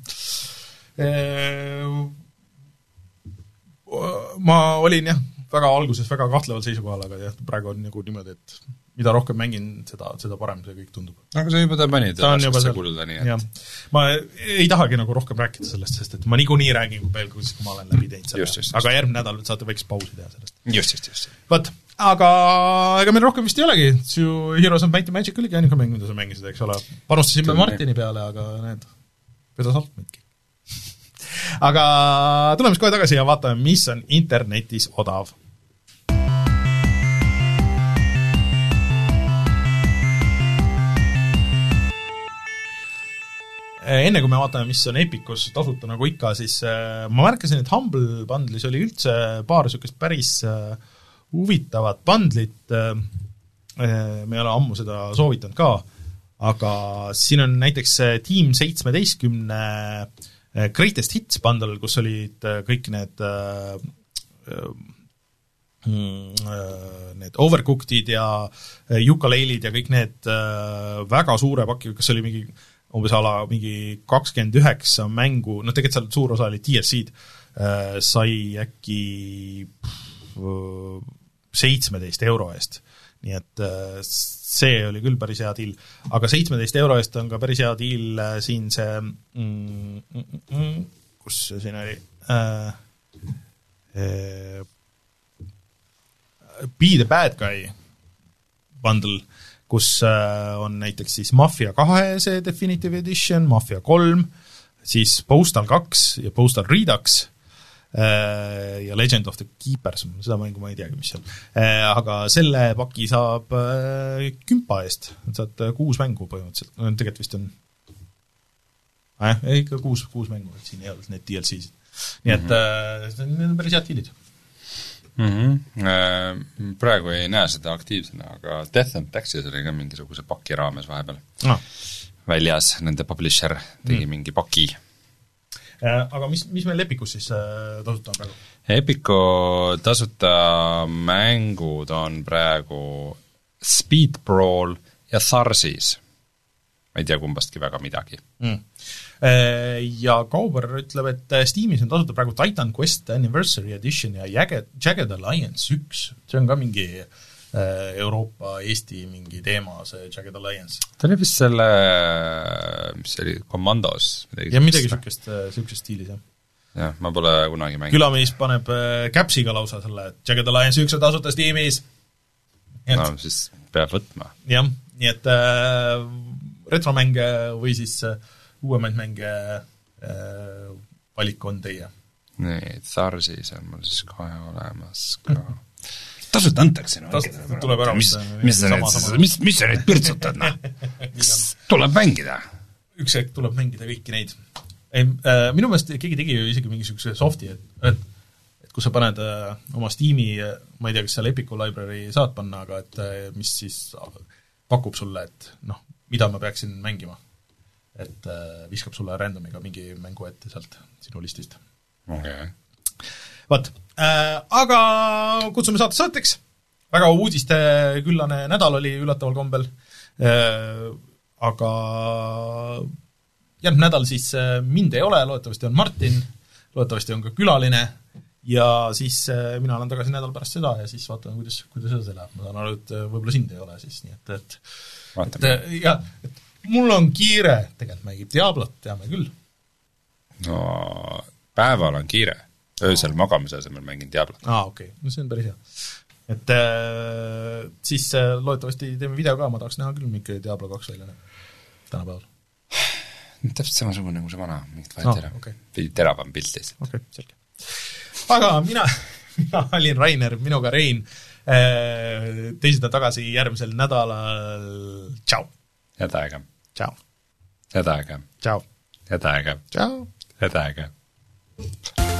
ma olin jah, väga alguses väga kahtleval seisukohal, aga jah, praegu on nagu niimoodi, et mida rohkem mängin, seda, seda parem see kõik tundub. aga sa juba ta panid raskesse kulda, nii et ma ei tahagi nagu rohkem rääkida sellest, sest et ma niikuinii räägin veel, kui ma olen läbi teinud selle, aga järgmine nädal saate väikse pausi teha sellest. just, just, just. vot, aga ega meil rohkem vist ei olegi, Su Heroes of Might and Magic oligi ainuke mäng, mida sa mängisid, eks ole. panustasime Martini peale, aga need, vedas alt meidki. Aga tuleme siis kohe tagasi ja vaatame, mis on internetis odav. Enne kui me vaatame, mis on Epicus tasuta, nagu ikka, siis äh, ma märkasin, et Humble bundle'is oli üldse paar niisugust päris äh, huvitavat bundlit äh,, me ei ole ammu seda soovitanud ka, aga siin on näiteks Team seitsmeteistkümne äh, Greatest Hits bundle, kus olid äh, kõik need äh, mm, need Overcooked'id ja Yooka-Layle'id ja kõik need väga suure paki, kas oli mingi umbes a la mingi kakskümmend üheksa mängu, noh tegelikult seal suur osa oli DLC-d, sai äkki seitsmeteist euro eest. Nii et äh, see oli küll päris hea deal. aga seitsmeteist euro eest on ka päris hea deal äh, siin see mm, mm, mm, kus see siin oli äh,? äh Be the bad guy bundle, kus on näiteks siis Mafia kahe see definitive edition, Mafia kolm, siis Postal kaks ja Postal Redux Äh, ja Legend of the Keepers, seda mängu ma ei teagi, mis on. Äh, aga selle paki saab äh, kümpa eest, saad kuus mängu põhimõtteliselt, no tegelikult vist on äh, ikka kuus, kuus mängu, et siin ei olnud neid DLC-sid. nii et mm -hmm. need on päris head diilid mm. -hmm. Praegu ei näe seda aktiivsena, aga Death and Taxes oli ka mingisuguse paki raames vahepeal ah. väljas, nende publisher tegi mm. mingi paki Äh, aga mis, mis meil Epicus siis äh, tasuta on praegu? Epicu tasuta mängud on praegu Speed Brawl ja Tharsis. ma ei tea kumbastki väga midagi mm. Äh, ja Kauber ütleb, et Steamis on tasuta praegu Titan Quest Anniversary Edition ja Jagged, Jagged Alliance üks, see on ka mingi äh, Äh, Euroopa, Eesti mingi teema, see Jagged Alliance. ta oli vist selle, mis see oli, Commandos jah, midagi niisugust, niisuguses äh, stiilis, jah. jah, ma pole kunagi mänginud. külamees paneb äh, Capsiga lausa selle, et Jagged Alliance üks on tasuta Steamis. no siis peab võtma. jah, nii et äh, retromänge või siis äh, uuemaid mänge äh, valik on teie. nii, Tharsis on mul siis kohe olemas ka <laughs> tasuta antakse no, tuleb ära mis, mis sa nüüd, mis, mis sa nüüd pirtsutad, noh? <laughs> tuleb mängida. üks hetk tuleb mängida kõiki neid. ei äh,, minu meelest keegi tegi ju isegi mingisuguse soft'i, et, et et kus sa paned äh, oma Steam'i, ma ei tea, kas seal Epicu library saad panna, aga et äh, mis siis pakub sulle, et noh, mida ma peaksin mängima. et äh, viskab sulle random'iga mingi mängu ette sealt sinu listist. okei okay vot äh,, aga kutsume saate saateks, väga uudisteküllane nädal oli üllataval kombel äh,, aga järgmine nädal siis äh, mind ei ole, loodetavasti on Martin, loodetavasti on ka külaline ja siis äh, mina olen tagasi nädal pärast seda ja siis vaatame, kuidas, kuidas edasi läheb, ma saan aru, et äh, võib-olla sind ei ole siis, nii et, et vaatame. et jah, et mul on kiire, tegelikult mängib Diablot, teame küll. no päeval on kiire öösel magamise asemel mängin Diablot. aa, okei okay., no see on päris hea. et äh, siis äh, loodetavasti teeme video ka, ma tahaks näha küll, milline Diablo kaks välja näeb tänapäeval. täpselt samasugune nagu see vana, mingit vahet ei ole okay.. veidi teravam pilt lihtsalt. okei okay,, selge. aga mina, <laughs> mina olin Rainer, minuga Rein teised on tagasi järgmisel nädalal, tšau! head aega! tšau! head aega! tšau! head aega! tšau! head aega!